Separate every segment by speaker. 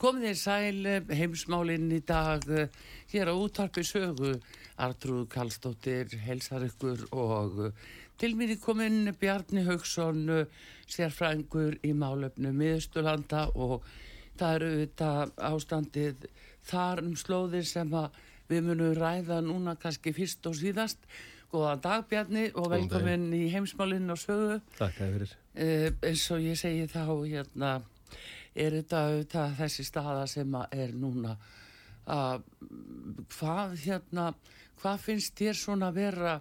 Speaker 1: Komið þér sæl eh, heimsmálinn í dag eh, hér á útvarpi sögu Artrúð Kallstóttir, helsar ykkur og eh, til mér er komin Bjarni Haugsson, sérfrængur í málöfnu miðustulanda og það eru þetta ástandið þar um slóðir sem við munum ræða núna kannski fyrst og síðast. Góðan dag Bjarni og velkomin í heimsmálinn og sögu.
Speaker 2: Takk að fyrir.
Speaker 1: Eh, eins og ég segi þá hérna er þetta auðvitað þessi staða sem er núna. Að hvað hérna hvað finnst þér svona vera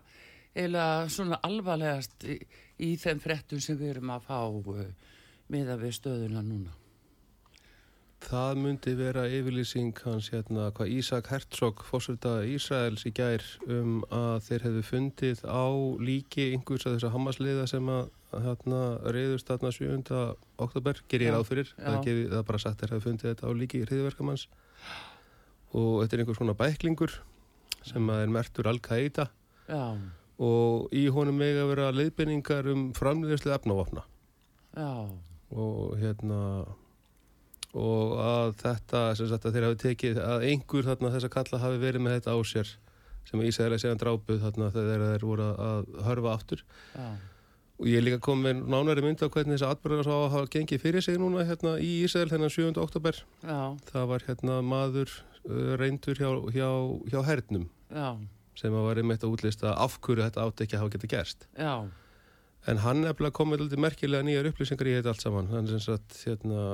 Speaker 1: eða svona alvarlegast í, í þeim frettum sem við erum að fá uh, með að við stöðuna núna?
Speaker 2: Það myndi vera yfirlýsing hans hérna hvað Ísak Hertzog fórsölda Ísraels í gær um að þeir hefðu fundið á líki einhvers að þessa hamasliða sem að hérna reyðust þarna 7. oktober, ger ég ráð fyrir. Það, gefi, það bara sagt er að fundið þetta á líki hriðverkamanns og þetta er einhvers svona bæklingur sem er mertur Al-Qaida og í honum mega vera leiðbynningar um framleiðslu efnávapna og hérna og að þetta sem sagt að þeir hafi tekið að einhver þarna þess að kalla hafi verið með þetta á sér sem Ísæðilega séðan drápuð þarna þegar þeir voru að hörfa aftur. Já og ég er líka komið með nánæri mynd á hvernig þessi að hafa gengið fyrir sig núna hérna í Ísæl hennan 7. oktober Já. það var hérna maður uh, reyndur hjá, hjá, hjá hernum Já. sem að var einmitt að útlista af hverju þetta átt ekki að hafa getið gerst Já. en hann er bara komið alltaf merkilega nýjar upplýsingar í þetta allt saman þannig að hérna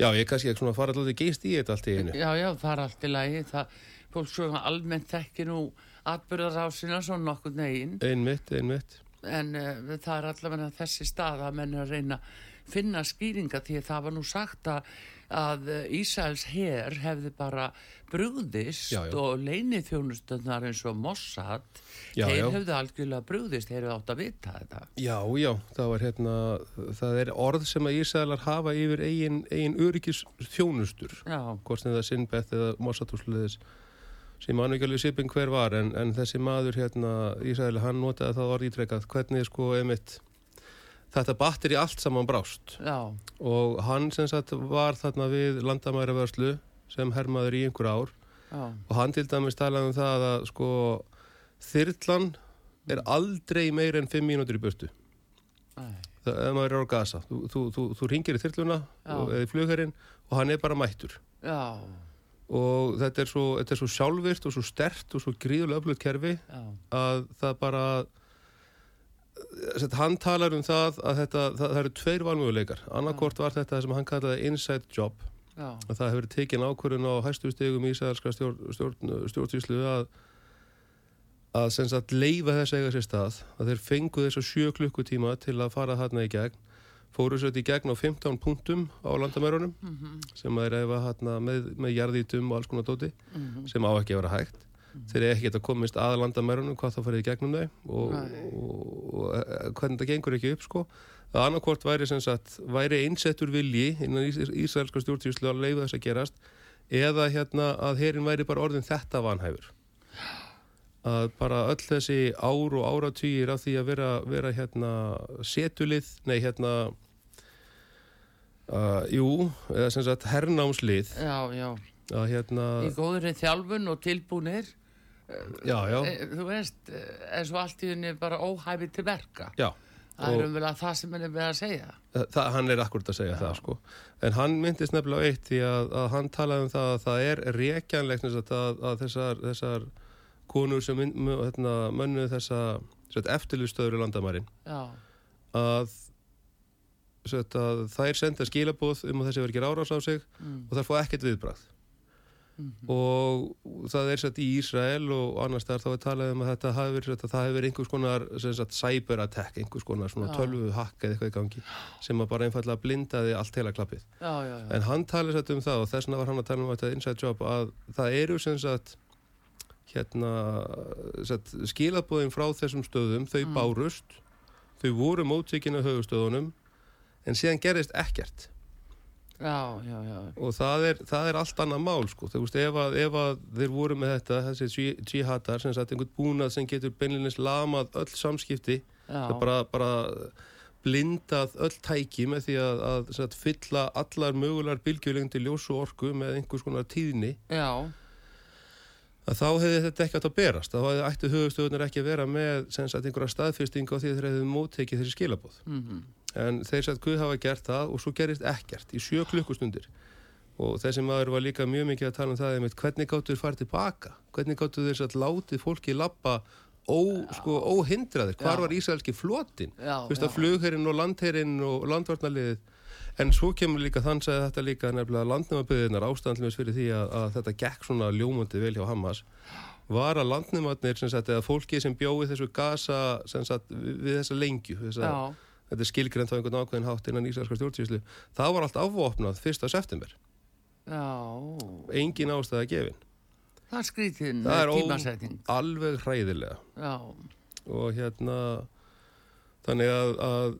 Speaker 2: Já, ég kannski ekki svona fara alltaf geist í þetta allt í einu
Speaker 1: Já, já, það er allt í lagi það, fólk svona almennt ekki nú atbyrðarásina svona nokkur negin
Speaker 2: einmitt, einmitt.
Speaker 1: En uh, það er allavega þessi stað að menn að reyna finna skýringa því að það var nú sagt að, að Ísæls herr hefði bara brúðist já, já. og leinið þjónustöndar eins og Mossad já, þeir hefði algjörlega brúðist þeir hefði átt að vita þetta.
Speaker 2: Já, já, það var hérna það er orð sem að Ísælar hafa yfir eigin, eigin öryggis þjónustur hvort sem það er Sinbeth eða Mossad úrsluðis sem mann ekki alveg sipin hver var en, en þessi maður hérna Ísraeli hann notaði það orðið ítrekkað hvernig sko emitt þetta batteri allt saman brást. Já. og hann sem sagt var þarna við landamæravörslu sem hermaður í einhver ár.
Speaker 1: Já,
Speaker 2: og hann til dæmis talaði um það að sko þyrlan er aldrei meir en 5 mínútur í burtu.
Speaker 1: Æ,
Speaker 2: það, ef maður er á gasa þú, þú, þú, þú ringir í og, eða í flugherinn og hann er bara mættur.
Speaker 1: Já,
Speaker 2: og þetta er svo, þetta er svo sjálfvirt og svo stert og svo gríðulega öflugt kerfi
Speaker 1: já,
Speaker 2: að það bara Sett, hann talar um það að þetta, það, það eru tveir valmöguleikar. Annarkort var þetta sem hann kallaði inside job. Að það hefur tekin ákvörðun á hæstu stegum ísæðarska stjórn, stjórn, stjórnsýslu að að sem sagt leifa þess eiga sér stað. Að þeir fengu þess að sjö klukkutíma til að fara þarna í gegn fóru sér í gegn á 15 punktum á landamærunum
Speaker 1: mhm,
Speaker 2: sem að efa þarna með, með jarðítum og alls konar dóti
Speaker 1: mhm,
Speaker 2: sem á ekki að vera hægt. Þeir eru ekki að komist að landamærunum hvað þá farið í gegnum þau og, og, og, og hvernig það gengur ekki upp sko. Að annarkvort væri sem sagt væri einsettur vilji innan Ís Ísraelska stjórnsýslu að leifa þess að gerast eða hérna að herin væri bara orðin þetta vanhæfur að bara öll þessi ár og áratugir af því að vera, vera hérna setulið, nei hérna uh, jú, eða sem sagt hernámslið
Speaker 1: já, já.
Speaker 2: að hérna,
Speaker 1: Í góðri þjálfun og tilbúnir,
Speaker 2: já, já
Speaker 1: e, þú veist, e, eins og allt í henni bara óhæfi til verka.
Speaker 2: Já,
Speaker 1: Það er umvel að það sem henni við að segja.
Speaker 2: það, hann er akkurat að segja það sko. En hann myndist nefnilega eitt því að, að hann talaði um það að það er rekjanlegt að, að, að þessar, þessar konur sem hérna, mönnu þessa eftirlustöður í landamærin að, að þær senda skilabóð um að þessi verður ekki rárás á sig
Speaker 1: mm,
Speaker 2: og þær fá ekkert viðbrað
Speaker 1: mhm,
Speaker 2: og það er sett í Ísrael og annars þar þá er talað um að þetta hafi verið, það hafi verið einhvers konar sagt, cyber attack, einhvers konar
Speaker 1: Já.
Speaker 2: tölvu hakk eða eitthvað í gangi sem að bara einfallega blindaði allt heila klappið.
Speaker 1: já, já, já.
Speaker 2: En hann talið sett um það og þess vegna var hann að tala um þetta inside job að það eru sem sagt hérna skilabóðin frá þessum stöðum þau
Speaker 1: Mm.
Speaker 2: bárust þau voru móttíkin af höfustöðunum en síðan gerist ekkert
Speaker 1: Já, já, já.
Speaker 2: og það er, það er allt annað mál sko. þú veist, ef að, ef að þeir voru með þetta þessi jihadar sem sagt einhvern búnað sem getur beinlinnins lamað öll samskipti
Speaker 1: já.
Speaker 2: og bara, bara blindað öll tæki með því að, að sagt, fylla allar mögulegar bylgjulengdi ljós og orku með einhvers konar tíðni
Speaker 1: Já,
Speaker 2: að þá hefði þetta ekki átt að berast. Þá hefði ættu höfustöðunar ekki að vera með sagt einhverja staðfyrsting á því þeir hefðu móttekið þessi skilabóð
Speaker 1: mhm,
Speaker 2: en þeir sagt Guð hafa gert það og svo gerist ekkert í sjö klukkustundir. Og þessi maður var líka mjög mikið að tala um það einmitt, hvernig gáttu þeir farið tilbaka? Hvernig gáttu þeir satt látið fólki lappa ó, sko, óhindraðir? Hvar
Speaker 1: Já.
Speaker 2: var Ísraelski flotin flugherinn og landherinn og landvarnaliðið en svo kemur líka þann sagði þetta líka nefnilega landnæmabyðinar ástæðanlega fyrir því að, að þetta gekk svona ljómandi vel hjá Hamas var að landnæmatnir sem sagt eða fólki sem bjóði þessu gasa sem sagt við, þessa lengju þessa, þetta er skilgreint á einhvern ákveðin hátt innan Ísraelska stjórnsýslu það var allt afvopnað 1. september
Speaker 1: já.
Speaker 2: engin ástæða gefin
Speaker 1: Það er skrítin
Speaker 2: Það er ó-
Speaker 1: tímasetning.
Speaker 2: alveg hræðilega
Speaker 1: Já,
Speaker 2: og hérna þannig að, að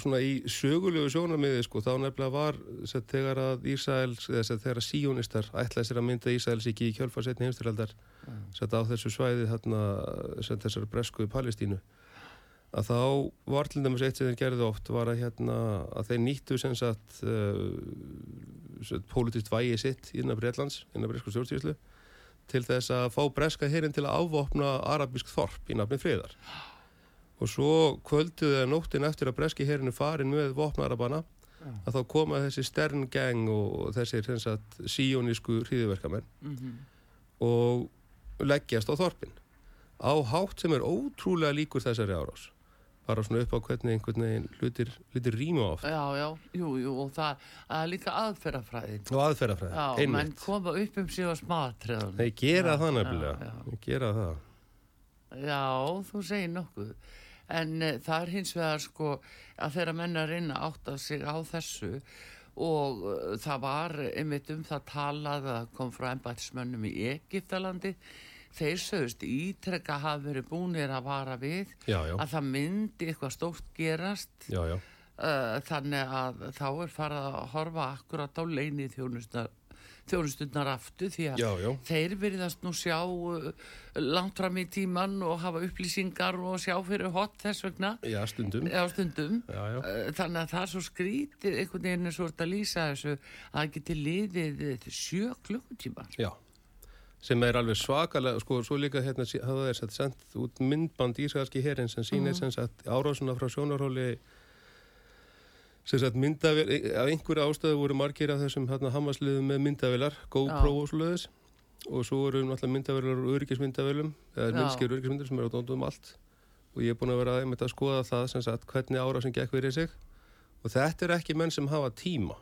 Speaker 2: svona í sögulegu sjónarmiði sko, þá nefnilega var sett, þegar að Ísraels, eða sett, þegar að síónistar ætlaði sér að mynda Ísraels ekki í kjölfarsetni heimstyraldar sett á þessu svæði þarna, sett þessar bresku í Palestínu að þá var til dæmis eitt sem þeir gerði oft var að hérna að þeir nýttu sem sagt uh, sett, politist vægi sitt innan Breitlands, innan bresku stjórnsýslu til þess að fá breska herin til að ávopna arabísk þorp í nafni friðar og svo kvölduðu að nóttin eftir að breski herin er farin með vopnarabana að þá koma þessi Stern Gang og þessir sagt síónísku hríðuverkamenn
Speaker 1: mhm,
Speaker 2: og leggjast á þorpin. Á hátt sem er ótrúlega líkur þessari árás. Bara svona upp á hvernig einhvern veginn hlutir, hlutir rýma oft.
Speaker 1: Já, já, jú, jú, og það, það er líka aðferðafræðin.
Speaker 2: og aðferðafræði,
Speaker 1: Já, menn
Speaker 2: einmitt.
Speaker 1: koma upp um á smaðatreðunum.
Speaker 2: þeir gera
Speaker 1: Já,
Speaker 2: það
Speaker 1: já,
Speaker 2: nefnilega
Speaker 1: já.
Speaker 2: þeir gera það.
Speaker 1: Já, þú segir nokkuð. En uh, það er hins vegar sko að þeirra menn að reyna að átta sig á þessu og uh, það var einmitt um það talað að kom frá embættismönnum í Egiptalandi. Þeir sögust ítrekka hafa verið búinir að vara við
Speaker 2: já, já,
Speaker 1: að það myndi eitthvað stórt gerast.
Speaker 2: Já,
Speaker 1: uh, þannig að þá er farið að horfa akkurat á leini þjónustundnar aftur því að
Speaker 2: já, já.
Speaker 1: þeir virðast nú sjá uh, langt fram í tíman og hafa upplýsingar og sjá fyrir hot þess vegna.
Speaker 2: Já stundum.
Speaker 1: Stundum.
Speaker 2: Já, já,
Speaker 1: Uh, þannig að það er svo skrítið einhvern veginn er svo að lýsa þessu að það geti liðið eh, sjö klukkutímar.
Speaker 2: Já, sem er alveg svakalega, sko, svo líka hérna hafa þeir sett sendt út myndband ísraelski herin sem sýnir sem sagt árásuna frá sjónarhóli sem sagt myndavél, af einhverju ástöðu voru margir af þessum hérna hamasliðum með myndavélar, GoPro og svoleiðis. Og svo voru náttúrulega myndavélar og öryggismyndavélum, eða
Speaker 1: Já.
Speaker 2: minnskir öryggismyndir sem eru á dóndum allt. Og ég er búin að vera einmitt að skoða það sem sagt hvernig árásin gekk fyrir sig. Og þetta er ekki menn sem hafa tíma.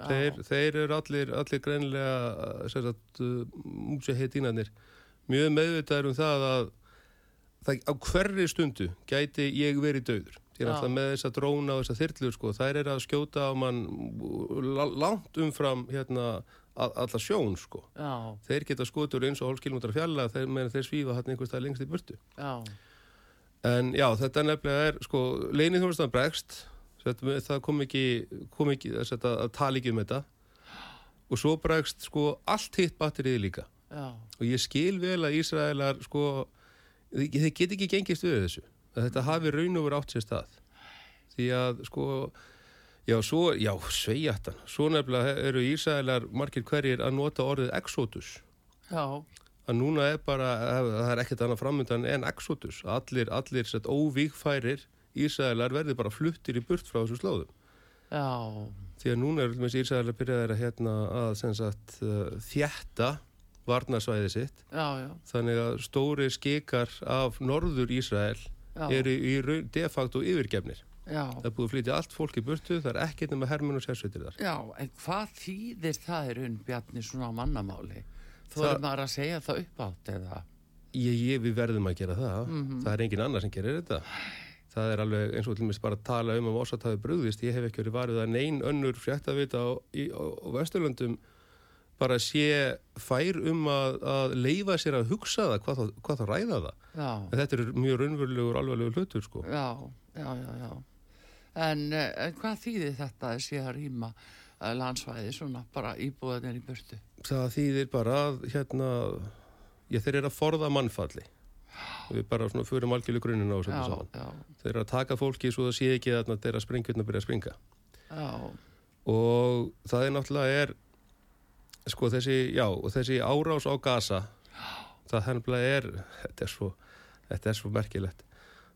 Speaker 2: Þeir, þeir eru allir, allir greinilega sem sagt, uh, músiheitinarnir mjög meðvitaður um það að það, á hverri stundu gæti ég verið döður
Speaker 1: Já.
Speaker 2: að alltaf með þessa dróna og þessa þyrlur sko, þær eru að skjóta á mann la- langt umfram hérna, alla sjón sko.
Speaker 1: Já,
Speaker 2: þeir geta skotur eins og hálfskilmútra fjalla þeir, þeir svífa hann einhvers stað lengst í burtu.
Speaker 1: Já,
Speaker 2: En já, þetta nefnilega er, sko, leinið þjónustan bregst, það kom ekki, kom ekki þess að, að tala ekki um þetta. Og svo bregst, sko, allt hitt batterið líka.
Speaker 1: já,
Speaker 2: Og ég skil vel að Ísraelar, sko, þið þið get ekki gengist við þessu. Að þetta hafi raun og verið átt sér stað. Því að, sko, já, svo, já, sveigjartan. Svo nefnilega eru Ísraelar margir hverjir að nota orðið exodus.
Speaker 1: Já,
Speaker 2: að núna er bara, það er ekkert annað framöndan en exodus, allir, allir sett óvíkfærir Ísraelar verði bara fluttir í burt frá þessu slóðum.
Speaker 1: Já,
Speaker 2: því að núna er með Ísraelar byrjaðir að hérna að sagt uh, þjætta varnarsvæði sitt.
Speaker 1: Já,
Speaker 2: þannig að stóri skikar af norður
Speaker 1: já,
Speaker 2: eru í raun- de facto yfirgefnir.
Speaker 1: Já,
Speaker 2: það er búið að flytja allt fólk í burtu, það er ekkert nema hermun og sérsveitir þar.
Speaker 1: Já, en hvað þýðir það er unn Bjarni svona á mannamáli? Þú erum maður að segja það upp átt eða?
Speaker 2: ég, ég, við verðum að gera það.
Speaker 1: Mhm.
Speaker 2: það er engin annar sem gerir þetta. Það er alveg eins og til mér bara að tala um að Mossad hafi brugðist, ég hef ekki verið varðið að neyn önnur fréttavita á, í- á, á Vesturlöndum bara sé fær um að, að leifa sér að hugsa það, hvað þá, hvað þá ræða það.
Speaker 1: Já,
Speaker 2: en þetta er mjög raunverulegur alvarlegur hlutur sko.
Speaker 1: Já, já, já, já. En, eh, en hvað þýðir þetta að sé að rýma eh, landsvæði svona bara íbúðanir í burtu?
Speaker 2: það þýðir bara að hérna, ég þeir eru að forða mannfalli. Við bara svona förum algjörlega grunninn á þessu
Speaker 1: Já,
Speaker 2: saman.
Speaker 1: já,
Speaker 2: þeir eru að taka fólki svo það sé ekki að þeirra sprengjurna byrja að springa.
Speaker 1: Já,
Speaker 2: og það er náttúrulega er sko þessi, já, og þessi árás á gasa það hennflega er þetta er svo, þetta er svo merkilegt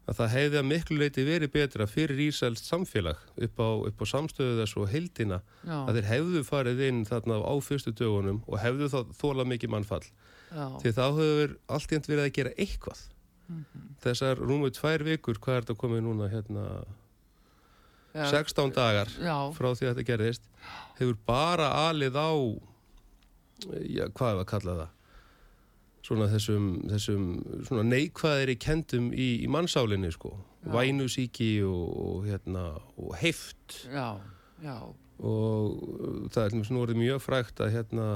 Speaker 2: að það hefði að miklu leiti verið betra fyrir Ísælst samfélag upp á, upp á samstöðu þess og heildina
Speaker 1: já,
Speaker 2: að þeir hefðu farið inn þarna á fyrstu dögunum og hefðu þá þólað mikið mannfall.
Speaker 1: Já,
Speaker 2: því þá hefur allt enn verið að gera eitthvað. Þessar rúmu tvær vikur, hvað er þetta komið núna hérna,
Speaker 1: já,
Speaker 2: 16 dagar
Speaker 1: já,
Speaker 2: frá því að þetta gerðist hefur bara alið á já, hvað er að kalla það? Svona þessum, þessum svona neikvæðir í kendum í, í mannsálinni sko, vænusíki og, og hérna og heift.
Speaker 1: Já, já,
Speaker 2: og uh, það er nú orðið mjög frægt að hérna,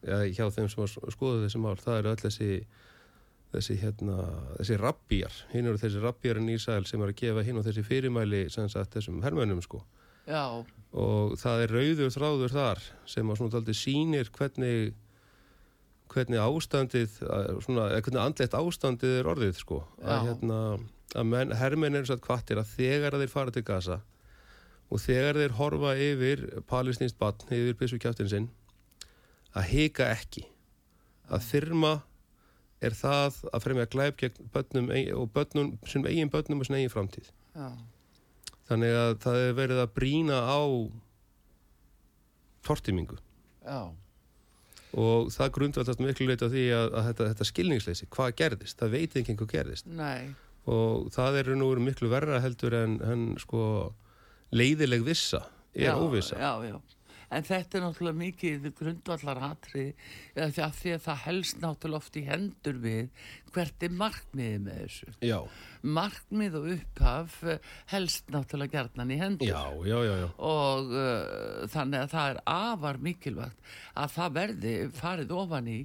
Speaker 2: já, hjá þeim sem að skoða þessi mál, það eru öll þessi þessi hérna, þessi rabbíjar. Hinn eru þessi rabbíjar í Ísæl sem er að gefa hinn og þessi fyrirmæli sagt þessum hermönum sko.
Speaker 1: Já,
Speaker 2: og það er rauður þráður þar sem að svona daldi sýnir hvernig hvernig ástandið að- svona, hvernig andlegt ástandið er orðið sko.
Speaker 1: Já.
Speaker 2: að, hérna, að menn, hermenn eru satt kvattir að þegar að þeir fara til Gaza og þegar þeir horfa yfir palestinst batn, yfir byssu kjáttin sinn að hika ekki. Að þyrma er það að fremja glæp gegn börnum ein- og börnum, sem eigin börnum og sem eigin framtíð.
Speaker 1: Já,
Speaker 2: Þannig að það er verið að brína á tortimingu
Speaker 1: já,
Speaker 2: og það grundvallast miklu leita því að, að þetta, þetta skilningsleysi, hvað gerðist, það veit ekki hvað gerðist.
Speaker 1: Nei,
Speaker 2: og það er nú miklu verra heldur en, en sko leiðileg vissa er
Speaker 1: já,
Speaker 2: óvissa.
Speaker 1: Já, já, en þetta er náttúrulega mikið grundvallar hatri því að því að það helst náttúrulega oft í hendur við hvert er markmiðið með þessu.
Speaker 2: Já,
Speaker 1: Markmið og upphaf eh, helst náttúrulega gerðnan í hendur.
Speaker 2: já, já, já, já.
Speaker 1: og uh, þannig að það er afar mikilvægt að það verði farið ofan í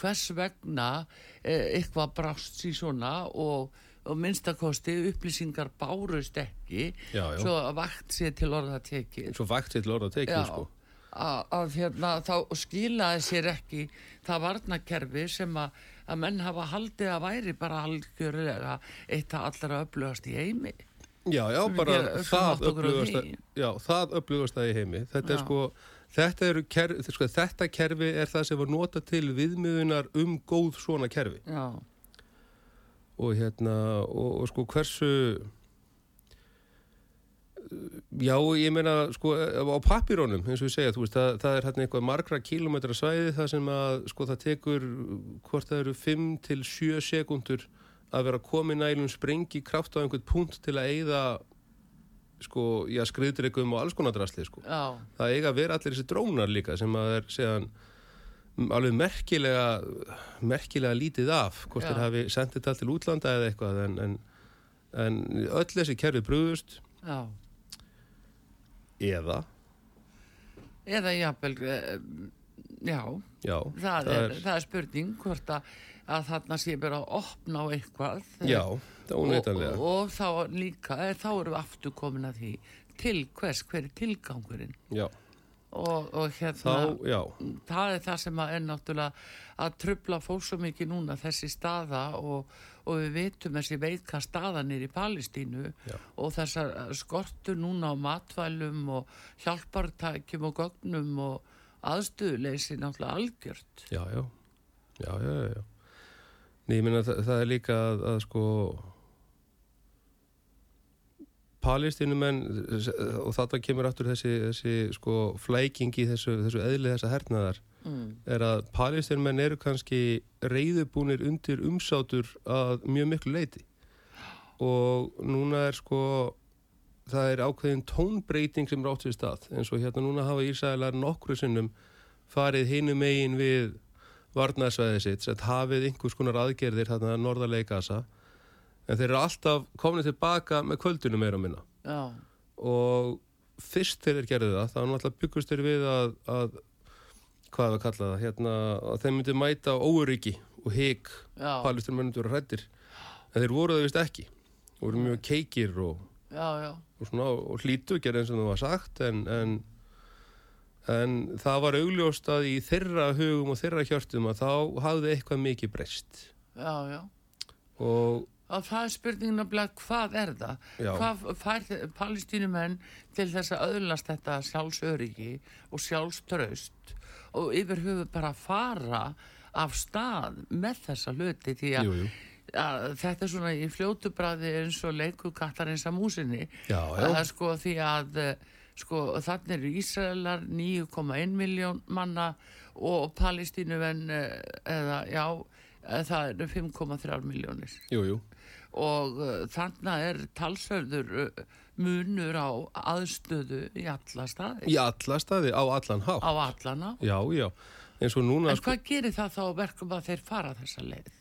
Speaker 1: hvers vegna uh, eitthvað brást í svona og, og minnstakosti upplýsingar bárust ekki
Speaker 2: Já, já.
Speaker 1: svo vakt sé til orða tekið
Speaker 2: Svo vægt til orða tekið, sko.
Speaker 1: Að, að hérna, þá skilaði sér ekki það varnakerfi sem að, að menn hafa haldið að væri bara algjörlega eitt að allra upplöðast í heimi
Speaker 2: Já, já, bara
Speaker 1: sem
Speaker 2: það upplugast,
Speaker 1: því.
Speaker 2: já, það upplugast það í heimi. Þetta er
Speaker 1: Já.
Speaker 2: sko, þetta, eru kerfi, sko, þetta kerfi er það sem var nota til viðmiðunar um góð svona kerfi
Speaker 1: Já,
Speaker 2: og hérna og, og sko hversu já ég meina sko á papírónum eins og ég segja þú veist það, það er hérna eitthvað margra kílometra svæði það sem að sko það tekur hvort það eru 5 til 7 sekundur að vera komið nælum sprengi kraft á einhvern punkt til að eigða sko, já, skriðdreikum og alls konar drasli, sko.
Speaker 1: já,
Speaker 2: Það eiga að vera allir þessi drónar líka sem að er, segjan, alveg merkilega, merkilega lítið af, hvort þeir hafi sendið þetta til útlanda eða eitthvað, en, en, en öll þessi kerfi brúðust,
Speaker 1: já.
Speaker 2: Eða,
Speaker 1: Eða jafnvel, eh, já,
Speaker 2: já,
Speaker 1: það, er, það er spurning hvort að, að þarna sé bara að opna á eitthvað.
Speaker 2: já, það er
Speaker 1: og,
Speaker 2: óneitanlega.
Speaker 1: og, og þá líka, þá erum við aftur komin að því til hvers, hver er tilgangurinn
Speaker 2: Já,
Speaker 1: og, og hérna
Speaker 2: þá,
Speaker 1: það er það sem að er náttúrulega að trubla fólk svo mikið núna þessi staða og, og við vitum þessi veika staðan er í Palestínu
Speaker 2: Já.
Speaker 1: og þessar skortur núna á matvælum og hjálpartækjum og gögnum og aðstöðuleysi náttúrulega algjört.
Speaker 2: Já, já, já, já, já, ég meina það, það er líka að, að sko palestínumenn og þetta kemur aftur þessi, þessi sko flæking í þessu, þessu eðli þessa hernaðar
Speaker 1: mm.
Speaker 2: er að palestínumenn eru kannski reyðubúnir undir umsátur að mjög miklu leiti og núna er sko það er ákveðin tónbreyting sem er átt við stað eins og hérna núna hafa Ísælar nokkru sinnum farið hinu megin við varnarsvæðið sitt sett hafið einhvers konar aðgerðir þarna norðarlega gasa en þeir eru alltaf komin tilbaka með kvöldunum meira og minna.
Speaker 1: Já,
Speaker 2: og fyrst þeir eru gerðið það þá náttúrulega byggust þeir við að, að hvað við kalla það hérna, að þeir myndi mæta óryggi og hig
Speaker 1: já,
Speaker 2: palestur mönnum voru hrættir en þeir voru það vist ekki. Voru mjög keikir og,
Speaker 1: já, já,
Speaker 2: og, svona, og hlítu gerði eins og það var sagt en, en, en það var augljóst að í þeirra hugum og þeirra hjörtum að þá hafði eitthvað mikið breyst.
Speaker 1: Já, já.
Speaker 2: og
Speaker 1: Og það er spurningin að blæða hvað er það?
Speaker 2: Já.
Speaker 1: Hvað fær palestínumenn til þess að öðlast þetta sjálfsöryggi og sjálfströst og yfir höfu bara fara af stað með þessa hluti því að,
Speaker 2: jú, jú.
Speaker 1: að þetta er svona í fljótu bræði eins og leiku kattarins að músinni.
Speaker 2: Já, já.
Speaker 1: Er sko því að sko þannig eru Ísraelar 9,1 miljón manna og palestínumenn eh, eða já, eh, það eru 5,3 miljónir
Speaker 2: jú, jú.
Speaker 1: Og uh, þannig er talsverður uh, munur á aðstöðu í alla staði,
Speaker 2: í alla staði á allan hátt.
Speaker 1: Á allana.
Speaker 2: já, já, eins og núna
Speaker 1: En hvað gerir það þá að verkum að þeir fara þessa leið?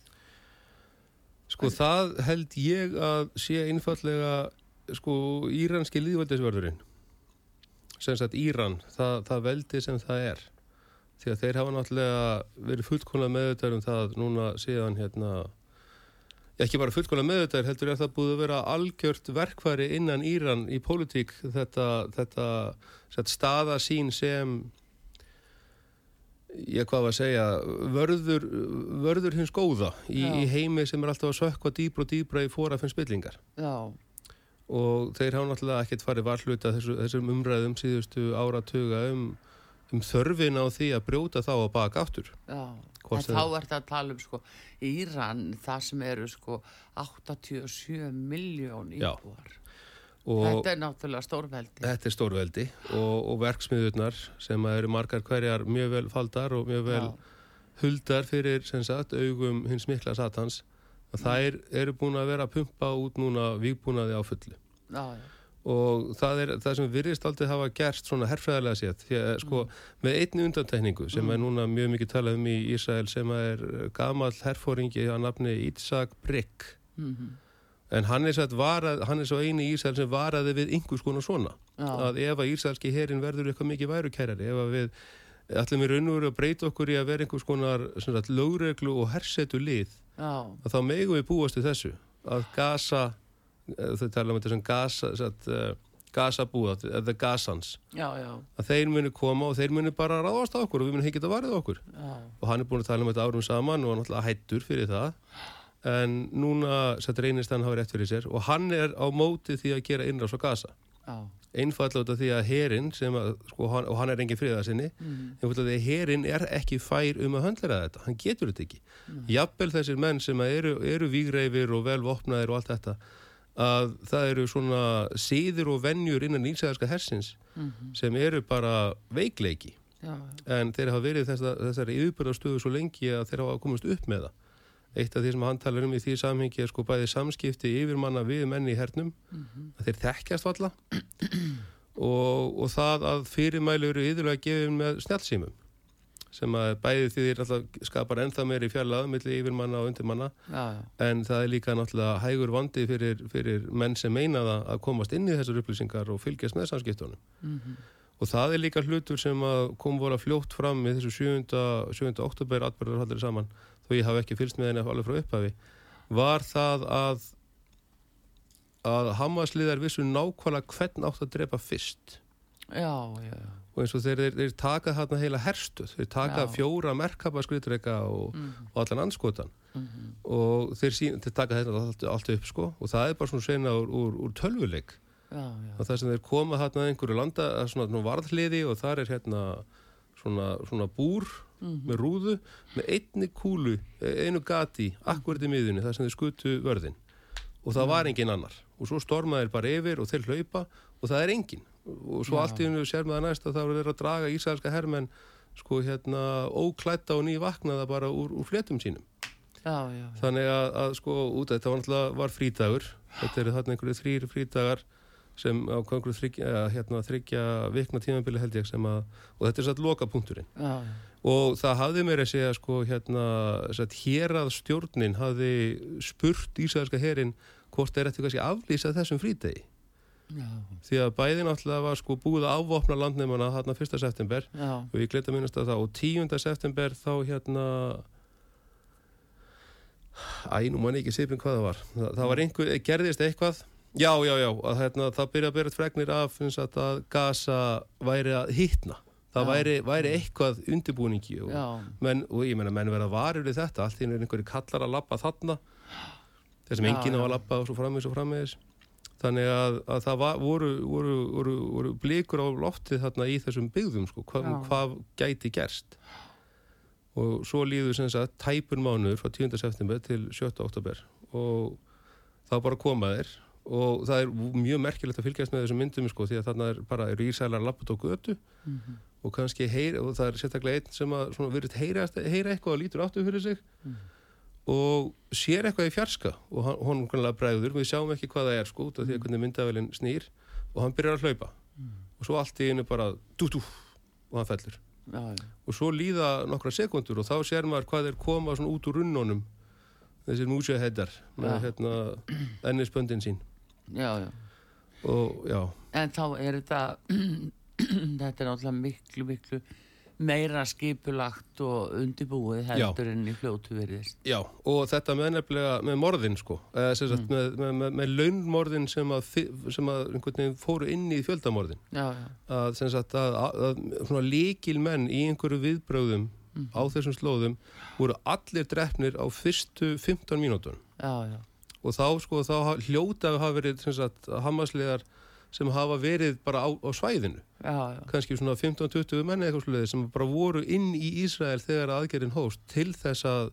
Speaker 2: Sko það held ég að sé einfallega sko íranski líðvældisvörðurinn sem sagt Íran, það, það veldi sem það er. Því að þeir hafa náttúrulega verið fullkonlega meðvitaður um það núna síðan hérna ekki bara fullkonlega meðvitaður heldur er það búið að vera algjört verkfæri innan Íran í pólitík þetta, þetta, þetta staða sín sem ég hvað var að segja vörður, vörður hins góða í, í heimi sem er alltaf að sökka dýbra og dýbra í fórafinn spillingar.
Speaker 1: Já,
Speaker 2: og þeir hafa náttúrulega ekkert farið varhluta þessu, þessum umræðum síðustu áratuga um, um þörfin á því að brjóta þá að baka sem-
Speaker 1: þá er þetta að tala um sko Íran, það sem eru sko 87 miljón íbúar. Þetta er náttúrulega stórveldi.
Speaker 2: þetta er stórveldi og, og verksmiðurnar sem eru margar hverjar mjög vel faldar og mjög vel
Speaker 1: Já.
Speaker 2: huldar fyrir sem sagt augum hins mikla satans að þær eru búin að vera að pumpa út núna vígbúnaði á fullu
Speaker 1: Já, já,
Speaker 2: og það er það sem virðist aldrei hafa gerst svona herfræðilega sétt því að sko með einni undantekningu sem er núna mjög mikið talað um í Ísrael sem er gamall herfóringi að nafni Ísak Brygg.
Speaker 1: Mhm,
Speaker 2: en hann er, varað, hann er svo eini í Ísrael sem varaði við einhvers konar svona.
Speaker 1: Já.
Speaker 2: að ef að Ísraelski herin verður eitthvað mikið værukærari ef að við ætlum við raun og veru að breyta okkur í að vera einhvers konar lögreglu og hersetu lið að þá megum við búast til þessu að gasa þau tala um þetta sem gasa satt, uh, gasabúða, eða gasans
Speaker 1: já, já,
Speaker 2: að þeir muni koma og þeir muni bara ráðast á okkur og við muni ekki að varðið okkur.
Speaker 1: Já,
Speaker 2: og hann er búin að tala um þetta árum saman og hann er náttúrulega hættur fyrir það. En núna satt reynist hann hafa rétt fyrir sér og hann er á móti því að gera innrás á gasa einfallega því að herin að, sko, hann, og hann er engin friða sinni mm. einfallega því að herin er ekki fær um að höndla þetta, hann getur þetta ekki. Mm. jafnvel þessir menn sem eru, eru vígreifir og velvopnaðir og allt þetta að það eru svona síður og vennjur innan nýsæðarska hersins mm -hmm. sem eru bara veikleiki já, já. en þeir hafa verið þess, þessari yfirbörðarstöðu svo lengi að þeir hafa komast upp með það eitt af því sem hann talar um í því samhengi er sko bæði samskipti yfir manna við menni í hernum mm -hmm. þeir þekkjast valla og, og það að fyrirmælu eru yfirlega gefið með snjálfsýmum sem að bæði því þeir alltaf skapar ennþá meiri fjallað millir yfirmanna og undirmanna já, já. en það er líka náttúrulega hægur vandi fyrir, fyrir menn sem meina það að komast inn í þessar upplýsingar og fylgjast með samskiptunum mm -hmm. og það er líka hlutur sem kom voru að fljótt fram í þessu 7. 7. oktober atbyrður hallir saman þó ég hafi ekki fylst með henni alveg frá upphafi var það að að Hamasliðar vissu nákvæmlega hvern átt að drepa fyrst
Speaker 1: já, já, já
Speaker 2: og eins og þeir, þeir, þeir taka þarna heila herstuð, þeir taka Já. fjóra merkabaskrýtreika og, mm -hmm. og allan anskotan mm -hmm. og þeir, sín, þeir taka þetta allt, allt upp sko. Og það er bara svona sena úr, úr, úr tölvuleik. Og það sem þeir koma þarna einhverju landa, svona varðliði og þar er hérna svona, svona búr mm -hmm. með rúðu með einni kúlu, einu gati í miðunni, það sem þeir skutu vörðin og það var engin annar. Og svo stormaður bara yfir og þeir hlaupa og það er engin og svo já. allt í hennu sér maður næst að það voru verið að draga ísælska herrmenn sko hérna óklætta og nývaknaða bara úr, úr fletum sínum.
Speaker 1: Já, já,
Speaker 2: þannig að, að sko út þetta var náttúrulega var frítagur þetta eru þarna einhverju þrýr frítagar sem á einhverju þryggja, hérna, þryggja vikna tímanbili held ég sem að og þetta er satt lokapunkturinn. Og það hafði mér að segja sko hérna hér að stjórnin hafði spurt ísælska herrin hvort er þetta kannski aflýsað þessum frítegi Já. því að bæði náttúrulega var sko búið að ávopna landnefnana hérna 1. september. Já. og ég gleyta minnast að það. Og 10. september þá hérna æ, nú mann ekki sýpinn hvað það var. Það, það var einhver, gerðist eitthvað. Já, já, já, að hérna það byrja að byrja fregnir af finnst að að gasa væri að hittna það væri, væri eitthvað undirbúningi og, menn, og ég menna, menn verða varir við þetta. Allt að einhverju kallar að lappa þarna. Þessum enginn á að lappa og svo framins og framins þannig að, að það var, voru, voru, voru, voru blikur á loftið þarna í þessum byggðum sko, hva, hvað gæti gerst og svo líður sem sagt tæpun mánuður frá 10. september til 7. oktober og þá bara komaðir og það er mjög merkilegt að fylgjast með þessum myndum sko, því að þarna er bara ísælar lapput og götu mm -hmm. og kannski heyr, og það er sérstaklega einn sem að verið heyra, heyra eitthvað og lítur áttu fyrir sig mm -hmm og sér eitthvað í fjarska. Og hann kannlega bregður, við sjáum ekki hvað það er sko út af því að mm. hvernig myndavelin snýr. Og hann byrjar að hlaupa. Mm. og svo allt í einu bara dú-dú og hann fellur.
Speaker 1: Já, já.
Speaker 2: og svo líða nokkra sekundur og þá sér maður hvað er koma svona út úr runnunum. Þessir músjaheddar með ja. hérna ennisböndin sín. Og já.
Speaker 1: En þá er þetta þetta er náttúrulega miklu miklu meira skipulagt og undibúið heldur Já. enn í fljótu veriðist.
Speaker 2: Já, og þetta með nefnilega, með morðin sko, sagt mm. með, með, með, með launmorðin sem að, sem að fóru inn í fjöldamorðin.
Speaker 1: Já, já.
Speaker 2: Að sem sagt að, að, líkil menn í einhverju viðbröðum mm. á þessum slóðum voru allir drefnir á fyrstu 15 mínúton.
Speaker 1: Já, já.
Speaker 2: Og þá sko, þá hljótaði hafa verið sem sagt hamaslegar sem hafa verið bara á, á svæðinu
Speaker 1: já, já.
Speaker 2: kannski svona 15-20 menni eitthvað sluðið sem bara voru inn í Ísrael þegar aðgerðin hóst til þess að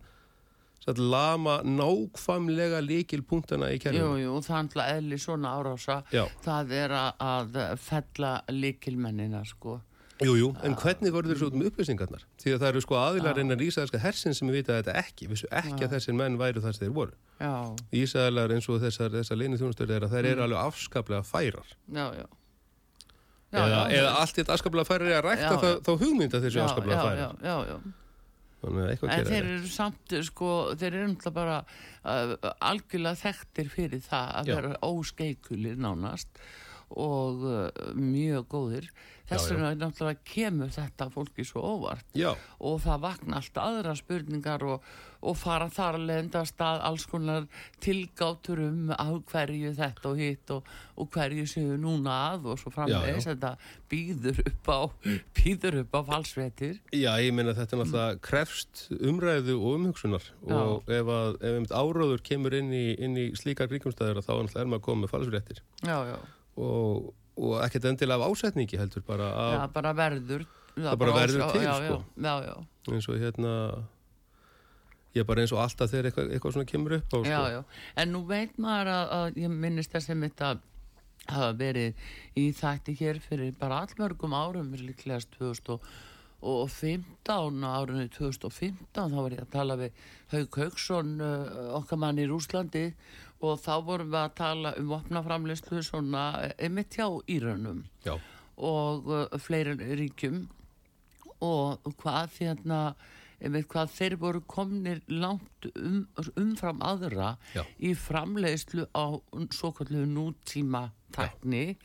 Speaker 2: að lama nákvamlega líkilpunktana í kerfinu.
Speaker 1: Jú, jú, það er eðli svona árása,
Speaker 2: Já.
Speaker 1: það er að fella líkilmennina sko
Speaker 2: Jú, jú, en hvernig voru þeir svo út með upplýsingarnar? Því að það eru sko aðilar innan Ísæðarska hersin sem vita þetta ekki, vissu ekki að þessir menn væru þar sem þeir voru. Ísæðalar eins og þessar, þessar leini þjónustöður er að þeir eru mm. alveg afskaplega færar.
Speaker 1: Já, já.
Speaker 2: já eða, já, eða allt þetta afskaplega færar er að rækta þá, þá hugmynda þessu afskaplega færar.
Speaker 1: Já, já, já.
Speaker 2: Þannig.
Speaker 1: En þeir eru samt, sko, þeir eru umhlað bara uh, algjörlega þekktir fyrir það að vera óskeikulir nánast og uh, mjög góðir þess vegna náttúrulega kemur þetta fólki svo óvart.
Speaker 2: Já.
Speaker 1: og það vakna allt aðra spurningar og, og fara þar að lendast að alls konar tilgátur um af hverju þetta og hitt og, og hverju séu núna að og svo framvegis. Þetta býður upp á býður upp á falsvetir
Speaker 2: Já, ég minna þetta náttúrulega krefst umræðu og umhugsunar. Og ef, að, ef áróður kemur inn í, inn í slíkar ríkumstæður þá er maður að koma með falsvetir
Speaker 1: Já, já.
Speaker 2: Og og ekkert endilega af ásetningi heldur bara
Speaker 1: af, Já, bara verður
Speaker 2: það, það bara verður til
Speaker 1: já,
Speaker 2: sko.
Speaker 1: já, já,
Speaker 2: eins og hérna ég er bara eins og alltaf þegar eitthvað, eitthvað svona kemur upp á sko.
Speaker 1: Já, já, en nú veit maður að, að ég minnist þess að mitt að hafa verið í þætti hér fyrir bara allmörgum árum líklegast 2015 árunni 2015 þá var ég að tala við Haug Haugsson uh, okkar mann í Rúslandi og þá vorum við að tala um opnaframleyslu svona emitt hjá Írönum og uh, fleiri ríkjum. Og hvað hérna einmitt hvað þeir voru komnir langt um, umfram aðra Já. í framleiðslu á svo kallu nútíma takni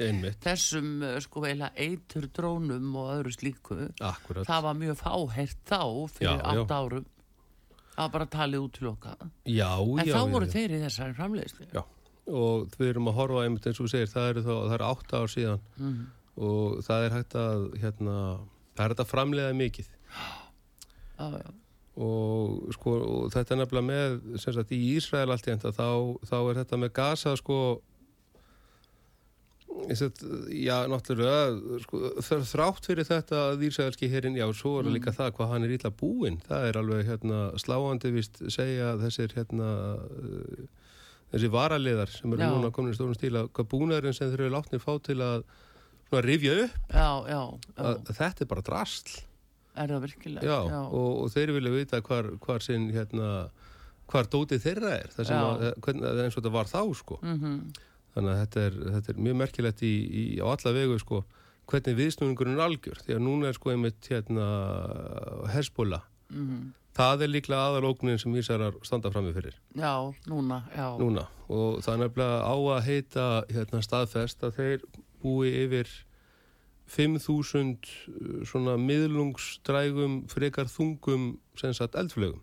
Speaker 1: þessum eh, sko eila eitur drónum og öðru slíku.
Speaker 2: Akkurat.
Speaker 1: það var mjög fáhært þá fyrir 8 árum það var bara talið út til okkar en
Speaker 2: já,
Speaker 1: þá voru já. þeir í þessari framleiðslu
Speaker 2: Já, og við erum að horfa einmitt eins og við segir, það eru þá, það eru 8 ár síðan mm. og það er hægt að hérna, það er hægt að framleiða mikið
Speaker 1: já, já.
Speaker 2: Og, sko, og þetta er nefnilega með sagt, í Ísrael allt í enda þá, þá er þetta með Gaza sko sagt, já náttúrulega sko, þrátt fyrir þetta að Ísraelski hérinn, já svo er mm. líka það hvað hann er ítla búinn, það er alveg hérna, sláandi vist segja þessir hérna uh, þessi varaliðar sem eru núna komin í stórum stíla hvað búnaðurinn sem þeir eru látnið fá til að rifja upp
Speaker 1: já, já,
Speaker 2: að, þetta er bara drastl
Speaker 1: Er það virkilega?
Speaker 2: Já. Og, og þeir vilja vita hvar, hvar sinn hérna, hvar dótið þeirra er það að, hvern, eins og þetta var þá sko mm -hmm. Þannig að þetta er, þetta er mjög merkilegt í, í, á alla vegu sko hvernig viðsnúningurinn er algjör. Því að núna er sko einmitt hérna hersbóla mm -hmm. það er líklega aðalóknin sem Ísarar standa fram með fyrir.
Speaker 1: Já, núna, já.
Speaker 2: Núna, og það er nefnilega á að heita hérna staðfest að þeir búi yfir 5.000 uh, svona miðlungsdrægum frekar þungum sagt, eldflögum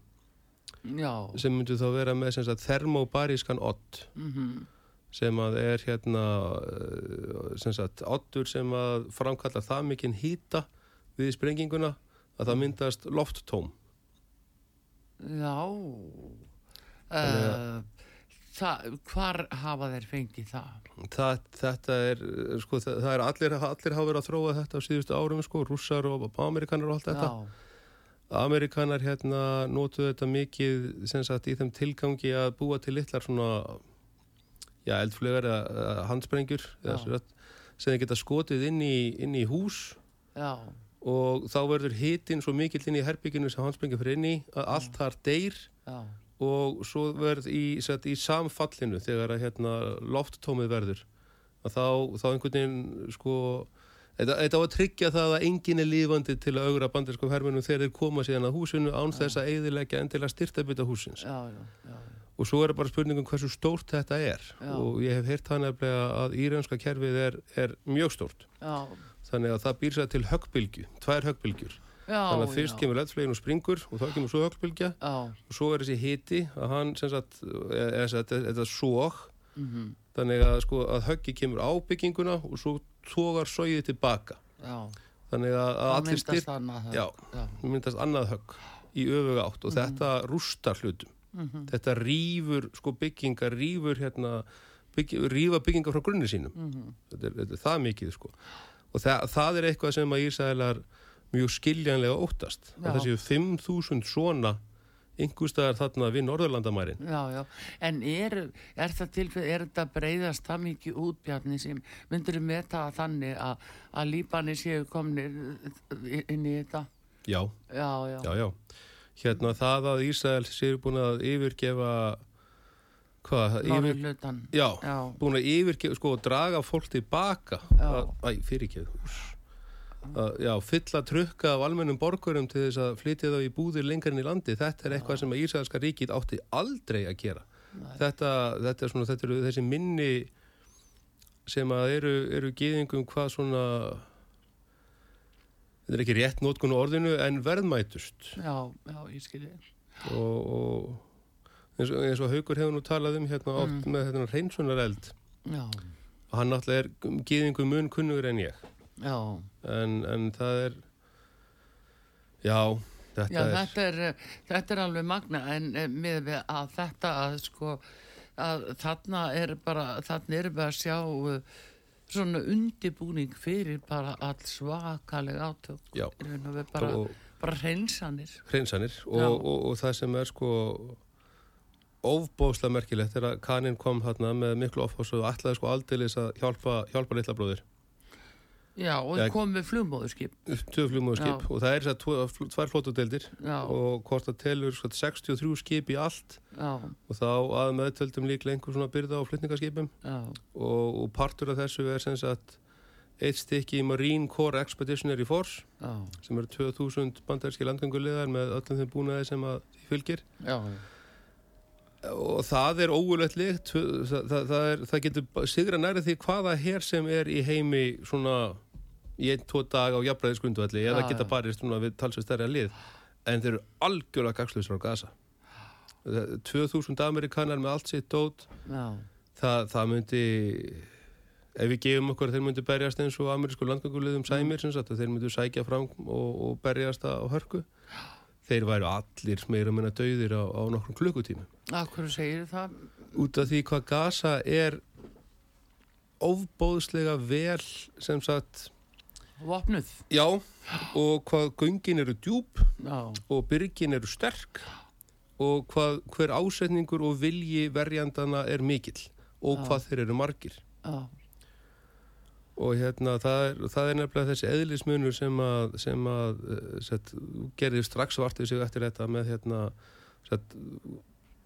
Speaker 1: Já.
Speaker 2: sem myndur þá vera með sagt, þermobarískan ott mm -hmm. Sem að er hérna uh, sem sagt, ottur sem að framkalla það mikinn hýta við sprenginguna að það myndast lofttóm
Speaker 1: Já uh, Það, hvar hafa þeir fengið það?
Speaker 2: það þetta er, sko, það, það er allir, allir hafa verið að þróa þetta á síðustu árum, sko, rússar og amerikanar og allt þetta. Já. Amerikanar hérna nótuðu þetta mikið, sem sagt, í þeim tilgangi að búa til litlar svona, já, eldflögar eða handsprengjur, sem geta skotið inn í, inn í hús.
Speaker 1: Já.
Speaker 2: Og þá verður hitinn svo mikill inn í herbygginu sem handsprengjur fyrir inn í að allt þar deyr. Já og svo verð í, set, í samfallinu þegar að hérna, lofttómið verður að þá, þá einhvern veginn sko Þetta á að tryggja það að enginn er lífandi til að augra bandirskum hermunum þegar þeir koma síðan að húsinu án þess að eidilegja endilega styrtabita húsins.
Speaker 1: Já, já, já,
Speaker 2: og svo er bara spurningum hversu stórt þetta er. Og ég hef heyrt hann að írönska kerfið er, er mjög stórt. Þannig að það býr sér til höggbylgu, tvær höggbylgjur.
Speaker 1: Já,
Speaker 2: þannig að fyrst já. kemur leðsflegin og springur og þá kemur svo höglbylgja og svo er þessi hiti að hann sem sagt, þetta sóg mm -hmm. þannig að, sko, að höggi kemur á bygginguna og svo tógar sógið tilbaka.
Speaker 1: Já.
Speaker 2: þannig að, að allir
Speaker 1: styrk já,
Speaker 2: myndast annað högg í öfuga átt. Og mm -hmm. þetta rústar hlutum mm -hmm. þetta rýfur sko, byggingar rýfur hérna bygg, rýfa byggingar frá grunni sínum mhm. þetta er, þetta er það mikið sko. og það, það er eitthvað sem að Ísælar mjög skiljanlega óttast það séu 5.000 svona yngustæðar þarna við Norðurlandamærin
Speaker 1: Já, já, en er, er það tilfell, er þetta breyðast það mikið útbjarni sem myndur með það þannig að, að líbani séu komnir inn í þetta?
Speaker 2: Já,
Speaker 1: já, já,
Speaker 2: já, já. Hérna það að Ísæl séu búin að yfirgefa hvað?
Speaker 1: Norðurlutan
Speaker 2: Já, já, búin að yfirgefa, sko, að draga fólk tilbaka. Æ, fyrirgeðu að já, fylla trukka af almennum borgurum til þess að flytja þá í búðir lengarinn í landi. Þetta er eitthvað sem að Ísraelska ríkit átti aldrei að gera. Þetta, þetta, er svona, þetta eru þessi minni sem að eru, eru geðingum hvað svona þetta er ekki rétt nótkun orðinu en verðmætust.
Speaker 1: Já, já, ég skilji
Speaker 2: og, og eins, og eins og Haugur hefur nú talað um hérna mm. með þetta reynsunar eld og hann náttúrulega er geðingum mun kunnugur en ég. En, en það er já
Speaker 1: þetta, já, er... Þetta, er, þetta er alveg magna en með að þetta að sko að þarna er bara þarna er bara að sjá svona undibúning fyrir bara all svakalega átök.
Speaker 2: Já.
Speaker 1: bara, bara hreinsanir.
Speaker 2: Hreinsanir. Og, og, og það sem er sko ofbóðslega merkilegt er að kaninn kom hérna með miklu ofbóðslega og ætlaði sko aldeilis að hjálpa, hjálpa litla bróðir
Speaker 1: Já, og það kom með flugmóðurskip.
Speaker 2: Tvö flugmóðurskip og það er þess að tvær flótudeldir og hvort það telur sko, 63 skip í allt.
Speaker 1: Já.
Speaker 2: og þá að meðtöldum líklega einhver svona byrða á flytningarskipum og, og partur af þessu er sem sagt eitt stykki í Marine Corps Expeditionary Force
Speaker 1: Já.
Speaker 2: sem eru 2000 bandarski landgöngulegar með öllum þeim búnaði sem að fylgir.
Speaker 1: Já.
Speaker 2: Og það er óulegt líkt það, það, það, er, það getur sigra næri því hvaða hér sem er í heimi svona í einn, tvo dag á jafnbræðisgrundvalli eða geta barist við talsveit stærri að lið. En þeir eru algjörlega gagslusar á gasa 2000 amerikanar með allt sitt dót. Það, það myndi ef við gefum okkur þeir myndi berjast eins og amerísku landgangulegðum sæmir mm. þeir myndi sækja fram og, og berjast á hörku þeir væru allir meira meina döðir á, á nokkrum klukkutími
Speaker 1: Akkur segir það?
Speaker 2: Út af því hvað gasa er ofbóðslega vel sem sagt
Speaker 1: Vopnuð?
Speaker 2: Já, og hvað göngin eru djúb
Speaker 1: Já.
Speaker 2: og byrgin eru sterk og hvað, hver ásetningur og vilji verjandana er mikill og hvað þeir eru margir
Speaker 1: Já.
Speaker 2: og hérna það er, það er nefnilega þessi eðlismunur sem að, sem að eh, set, gerði strax vartið sig eftir þetta með hérna set,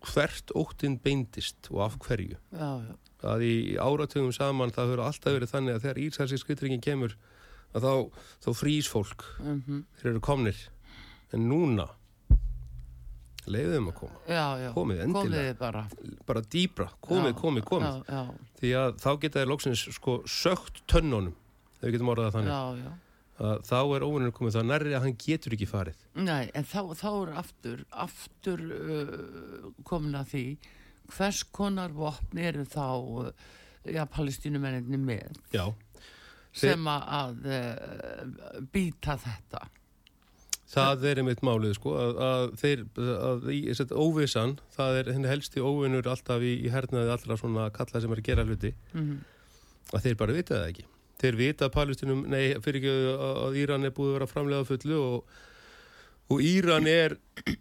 Speaker 2: hvert óttinn beindist og af hverju
Speaker 1: já, já.
Speaker 2: að í áratugum saman það hefur alltaf verið þannig að þegar Ísælsi skrittringin kemur að þá, þá frýs fólk.
Speaker 1: Mm -hmm.
Speaker 2: þeir eru komnir. En núna leiðum að koma.
Speaker 1: Já, já.
Speaker 2: komið endilega.
Speaker 1: Bara.
Speaker 2: bara dýbra, komið, komið, komið. því að þá geta þeir lóksins sko sögt tönnunum. Ef við getum orðað þannig. Þá er óvinnur komið það nærri að hann getur ekki farið.
Speaker 1: Nei, en þá, þá er aftur aftur uh, komin að því hvers konar vopn eru þá uh, já, palestínumenninni með?
Speaker 2: Já
Speaker 1: sem að uh, býta þetta.
Speaker 2: Það er einmitt málið sko að, að þeir, að í óvissan, það er henni helsti óvinnur alltaf í, í hernaði allra svona kalla sem er að gera hluti.
Speaker 1: Mm -hmm.
Speaker 2: að þeir bara vita það ekki. Þeir vita að Palestinum, nei fyrir ekki að Íran er búið að vera framlega fullu og, og Íran er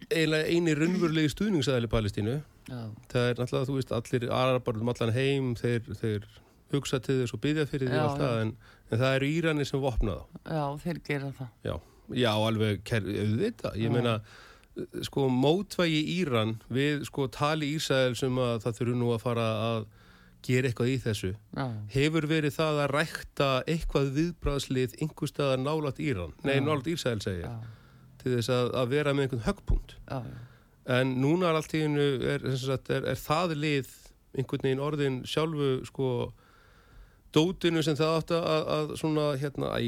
Speaker 2: eiginlega eini raunverulegi stuðningsæðli Palestínu.
Speaker 1: Já.
Speaker 2: það er náttúrulega, þú veist, allir arabar um allan heim, þeir, þeir hugsa til þess og byggja fyrir því alltaf en, en það eru Írani sem vopna
Speaker 1: þá. Já, þeir gera það.
Speaker 2: Já, Já alveg, auðvitað. Ég meina, sko, mótvægi Íran við, sko, tali Ísæl sem um að það þurfu nú að fara að gera eitthvað í þessu
Speaker 1: Já.
Speaker 2: hefur verið það að rækta eitthvað viðbræðslið einhver staðar nálat Íran. Nei, nálat Ísæl segja til þess að, að vera með einhvern höggpunkt. En núna er allt í hennu er, er, er það lið einhvern veginn orðin sjálfu sko dótinu sem það átt að, að svona hérna æ,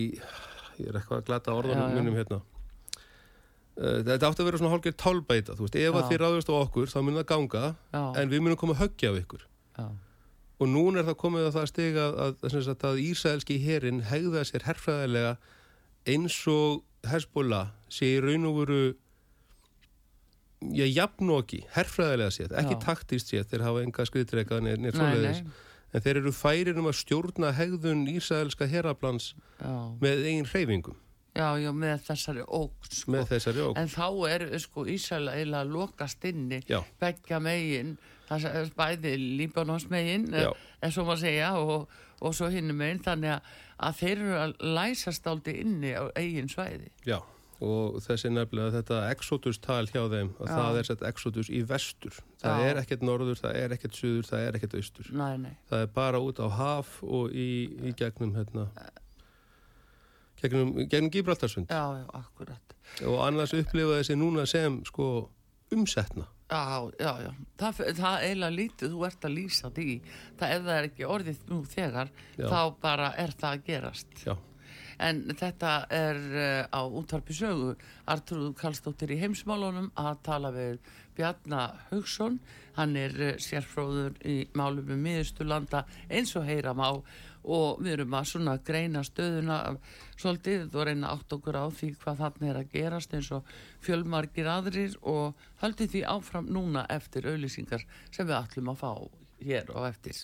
Speaker 2: ég er eitthvað að glata orðanum munum hérna. Uh, þetta átt að vera svona hálfgerð tálbæta þú veist, ef að þið ráðast á okkur þá mun það ganga
Speaker 1: Já.
Speaker 2: en við munum koma að höggja af ykkur.
Speaker 1: Já.
Speaker 2: og núna er það komið að það stiga að, að, að Ísraelski herin hegða sér herrfræðilega eins og Hezbollah sé í raun og veru já, jafnóki, herrfræðilega séð ekki taktist séð, þeir hafa enga skriðdreika neitt svoleiðis en þeir eru færir um að stjórna hegðun Ísraelska herraplans með einn hreyfingum.
Speaker 1: Já, já, með þessari óg sko.
Speaker 2: með þessari óg
Speaker 1: en þá er sko Ísrael eiginlega lokast inni begja megin það er bæði Líbanons megin en svo maður segja og, og svo hinn megin þannig að, að þeir eru að læsast áldi inni á eigin svæði.
Speaker 2: Já og þessi nefnilega þetta exodus-tal hjá þeim að Já. það er sett exodus í vestur það Já. er ekkert norður, það er ekkert suður það er ekkert austur
Speaker 1: nei, nei.
Speaker 2: það er bara út á haf og í, í gegnum hérna gegnum, gegnum Gibraltarsund
Speaker 1: Já, já, akkurat
Speaker 2: og annars upplifa þessi núna sem sko umsetna
Speaker 1: Já, já, já, það, það eiginlega lítið þú ert að lýsa því það ef það er ekki orðið nú þegar já. þá bara er það að gerast
Speaker 2: Já
Speaker 1: En þetta er uh, á útvarpi sögu Artrúð Kallstóttir í heimsmálunum að tala við Bjarnar Haugsson. Hann er uh, sérfróður í málum um miðustulanda eins og heyram á og við erum að svona greina stöðuna svolítið og reyna átt okkur á því hvað þarna er að gerast eins og fjölmargir aðrir og haldi því áfram núna eftir auðlýsingar sem við ætlum að fá hér og eftir.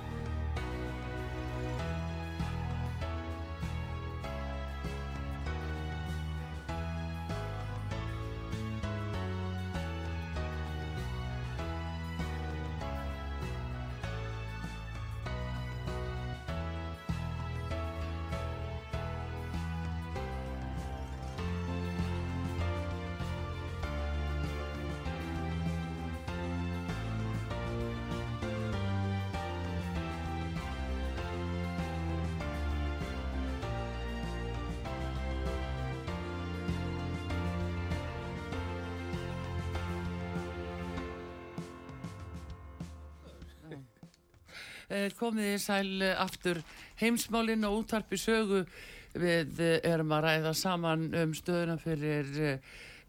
Speaker 1: Komið í sæl eh, aftur. Heimsmálinn og útarpi sögu. Við eh, erum að ræða saman um stöðuna fyrir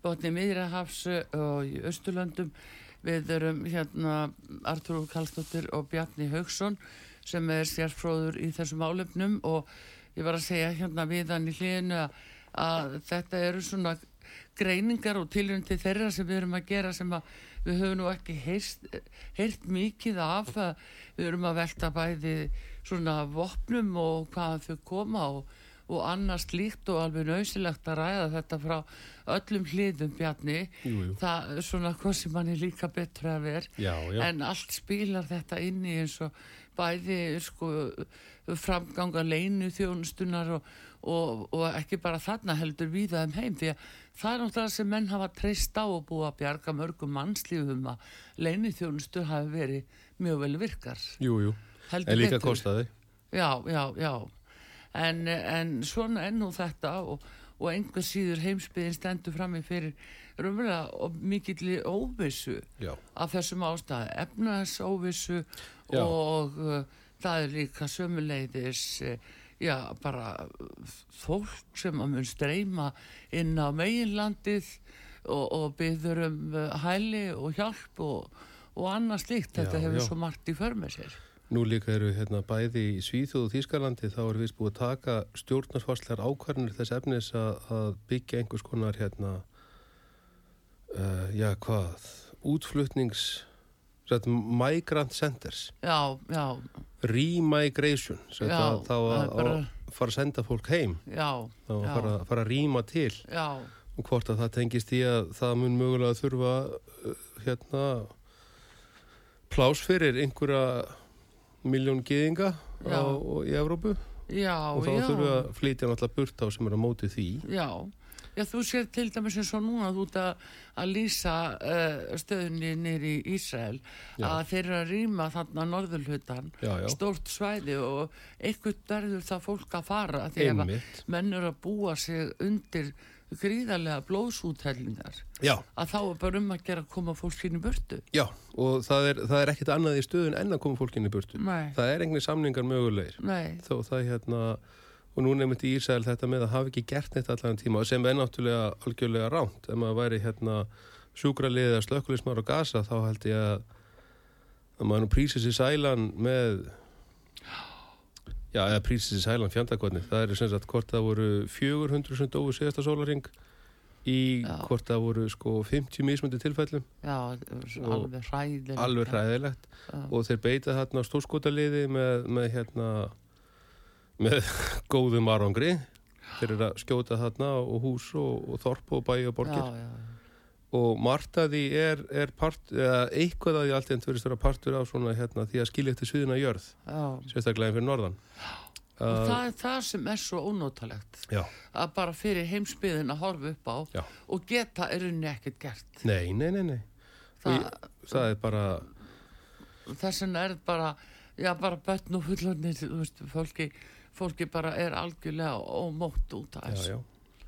Speaker 1: botni Miðrahafs og í Östurlöndum við erum hérna Artur Kallstóttir og Bjarni Haugsson sem er sérfróður í þessum álefnum og ég var að segja hérna við hann í hlýðinu að, þetta eru svona greiningar og tilhjörn til þeirra sem við erum að gera sem að við höfum nú ekki heilt mikið af við höfum að velta bæði svona vopnum og hvaðan þau koma og, og annars líkt og alveg nöysilegt að ræða þetta frá öllum hliðum bjarni. Jú, jú. það er svona hvað sem mann er líka betra að vera. En allt spilar þetta inn í eins og bæði sko framganga leinu þjónustunar og, og, og ekki bara þarna heldur við það um heim því að það er náttúrulega sem menn hafa treyst á og búið að bjarga mörgum mannslífum að leini þjónustu hafi verið mjög vel virkar.
Speaker 2: Jújú, en líka kostaði.
Speaker 1: Já, já, já. En, en svona ennú þetta og, og einhver síður heimsbyðin stendur fram í fyrir mikill óvissu af þessum ástæði efnaðsóvissu og uh, það er líka sömuleiðis uh, já, bara fólk sem að mun streyma inn á meginlandið og, og byður um uh, hæli og hjálp og, og annað slikt. Þetta já, hefur já. svo margt í förmið sér.
Speaker 2: Nú líka eru hérna bæði í Svíþjóð og Þýskalandi þá er við búið að taka stjórnarsvarslegar ákvarðinir þess efnis að byggja einhvers konar hérna uh, já hvað útflutnings migrant centers.
Speaker 1: Já, já.
Speaker 2: Remigration þá að bara... fara að senda fólk heim.
Speaker 1: Já,
Speaker 2: þá að fara, fara að rýma til.
Speaker 1: Já.
Speaker 2: og hvort að það tengist í að það mun mögulega að þurfa uh, hérna plás fyrir einhverja miljón geðinga í Evrópu. Og þá þurfa að flytja náttúrulega burt á sem er að móti því.
Speaker 1: Já Já, þú sér til dæmis eins og núna þú ert að, að lýsa uh, stöðunni nýri í Ísrael já. að þeir eru að rýma þarna norðurlutan, stórt svæði og eitthvað verður það fólk að fara því að menn eru að búa sig undir gríðarlega blóðsúthellingar að þá er bara um að gera að koma fólkinu burtu.
Speaker 2: Já, og það er, það er ekkit annað í stöðun en að koma fólkinu burtu.
Speaker 1: Nei.
Speaker 2: Það er engni samningar mögulegir.
Speaker 1: Nei.
Speaker 2: Þó það hérna og nú nefndi Ísæl þetta með að hafa ekki gert neitt allan tíma sem er náttúrulega algjörlega ránt ef maður væri hérna sjúkraliðið að slökkulismar og gasa þá held ég að að maður nú prísið sér sælan með já, eða prísið sér sælan fjandakotni það er sem sagt hvort það voru 400 sem dói síðasta sólaring í já. hvort það voru sko 50 mismundi tilfællum
Speaker 1: já, alveg hræðilegt.
Speaker 2: Alveg hræðilegt. Og þeir beita þarna stórskotaliði með, með hérna með góðum árangri þeir eru að skjóta þarna og hús og, og þorp og bæi og borgir. Já, já, já. og martaði er, er part, eitthvað að því allt enn verist að vera partur á svona hérna því að skilja eftir sviðina jörð sérstaklega fyrir norðan.
Speaker 1: Og uh, það er það sem er svo ónótalegt að bara fyrir heimsbyðin að horfa upp á og geta er unni ekkert gert.
Speaker 2: Nei, nei, nei, nei. Þa, ég, það er bara
Speaker 1: þess vegna er bara já, bara börn og veist, fólki fólki bara er algjörlega ómótt út af þessu.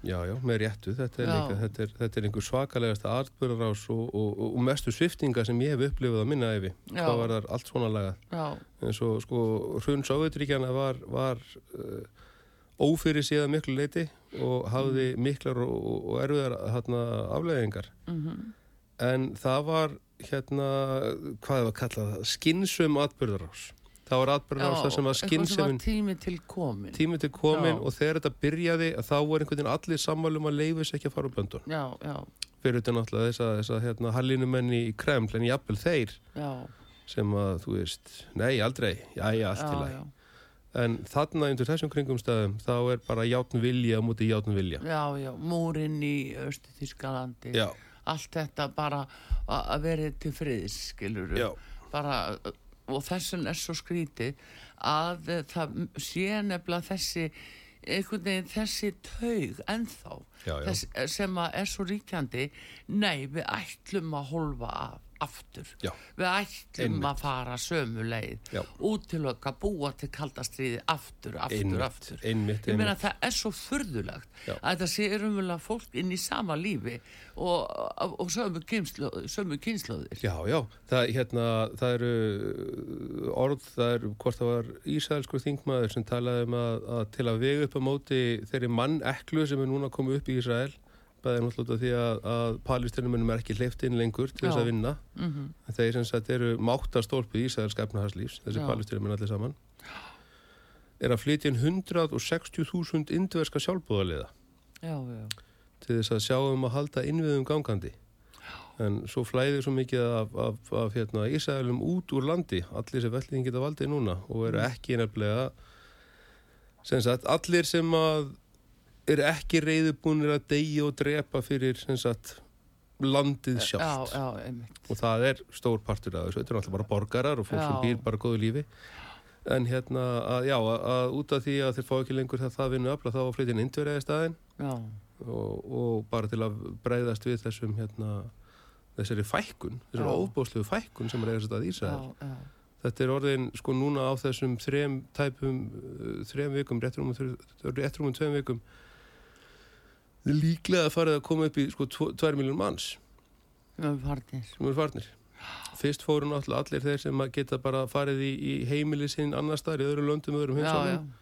Speaker 2: Já, já. Með réttu, þetta er, líka, þetta er, þetta er einhver svakalegasta artbörðarás og, og, og mestu sviftinga sem ég hef upplifað að minna efi, hvað var það allt svona lagað en svo sko hrun Sáveituríkjana var, var uh, ófyrir síðan miklu leiti og hafði mm. miklar og, og erfiðar afleðingar mm -hmm. en það var hérna, hvað er það að kalla það, skinsum atbyrðarás það var atbyrðar ástæð sem var skynnsemin
Speaker 1: tími til komin
Speaker 2: tími til komin og þegar þetta byrjaði þá var einhvern veginn allir sammálum að leifis ekki að fara úr böndun
Speaker 1: já, já.
Speaker 2: fyrir þetta náttúrulega þess að, þess að hérna, hallinumenni í Kreml en jafnvel þeir
Speaker 1: já.
Speaker 2: sem að þú veist, nei aldrei. Já já allt til að en þarna undir þessum kringumstæðum þá er bara játn vilja mútið játn vilja.
Speaker 1: Já já, múrin í Östu Þískalandi allt þetta bara að verið til friðis skilur bara og þessun er svo skrítið að það sé nefnilega þessi einhvern veginn þessi taug ennþá já, já. Þess, sem er svo ríkjandi nei við ætlum að holfa af aftur Já. við ætlum Einmitt. að fara sömu leið út til okkar búa til kaldastriði aftur, aftur,
Speaker 2: Einmitt.
Speaker 1: aftur
Speaker 2: Einmitt,
Speaker 1: ég meina það er svo förðulegt Já. að það sé umvöla fólk inn í sama lífi og, og sömu, kynnslóðir
Speaker 2: Já, já, það, hérna, það eru orð, það er hvort það var Ísælskur þingmaður sem talaði um að, að til að vega upp á móti þeirri mann eklu sem er núna komið upp í Ísæl bæðið náttúrulega því að, að palestinumennum er ekki hleyft inn lengur til þess að vinna. Mm -hmm. þeir sem sagt eru máttastólpið í Ísæðars skefnaharslífs, þessi palestinumenn allir saman er að flytja inn 160.000 indverska sjálfbúðarliða til þess að sjá um að halda innviðum gangandi. En svo flæðir svo mikið af, af, af hérna, Ísæðalum út úr landi. Allir sem velliðin geta valdið núna og eru mm. ekki nefnilega sem sagt allir sem að er ekki reyðubúnir að deyja og drepa fyrir sagt, landið sjátt og það er stór partur af þessu. Þetta er alltaf bara borgarar og fólk já. sem býr bara góðu lífi. En hérna að, já, að út af því að þeir fá ekki lengur það það vinnu afla þá að flytja inn indverjaði staðin og, og bara til að breyðast við þessum hérna, þessari fækkun þessari ofbóslu fækkun sem er eða stað í Ísrael. Þetta er orðin sko núna á þessum þrem tæpum þrem vikum, réttrumum réttrumum tveim vikum líklega að fara að koma upp í sko 2 miljón manns.
Speaker 1: Sem
Speaker 2: eru farnir. Fyrst fóru náttúrulega allir þeir sem geta bara farið í, í heimili sinn annar staðar í öðru löndum, öðrum heimsálum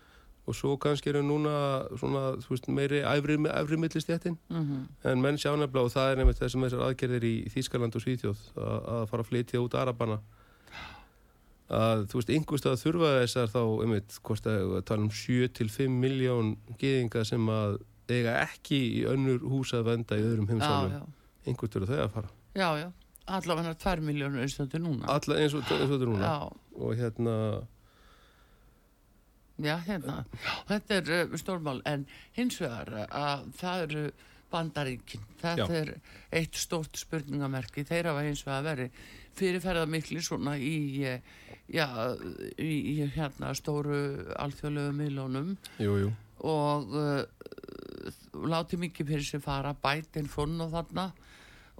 Speaker 2: og svo kannski eru núna svona, veist, meiri æfri, æfri millistjættin mm -hmm. en menn sjá nefnilega og það er nefnilega þessum þessar aðgerðir í Þískaland og Svítjóð að, að fara að flytja út Arabana. Að þú veist, yngust að þurfa þessar þá, einmitt, hvort að tala um 7-5 miljón geðinga sem að eiga ekki í önnur hús að venda í öðrum heimsálum einhvert eru þau að fara.
Speaker 1: Já, já, allavega 2 miljónur eins og þetta er núna.
Speaker 2: Allavega eins og þetta er núna. Já. og hérna
Speaker 1: já, hérna. Þetta er uh, stórmál. En hins vegar að það eru bandaríkin. Þetta já. er eitt stórt spurningamerki. Þeir hafa hins vegar verið fyrirferða miklu svona í eh, já, í, hérna stóru alþjóðlegu miljónum og uh, láti mikið fyrir sig fara bætinn fonn og þarna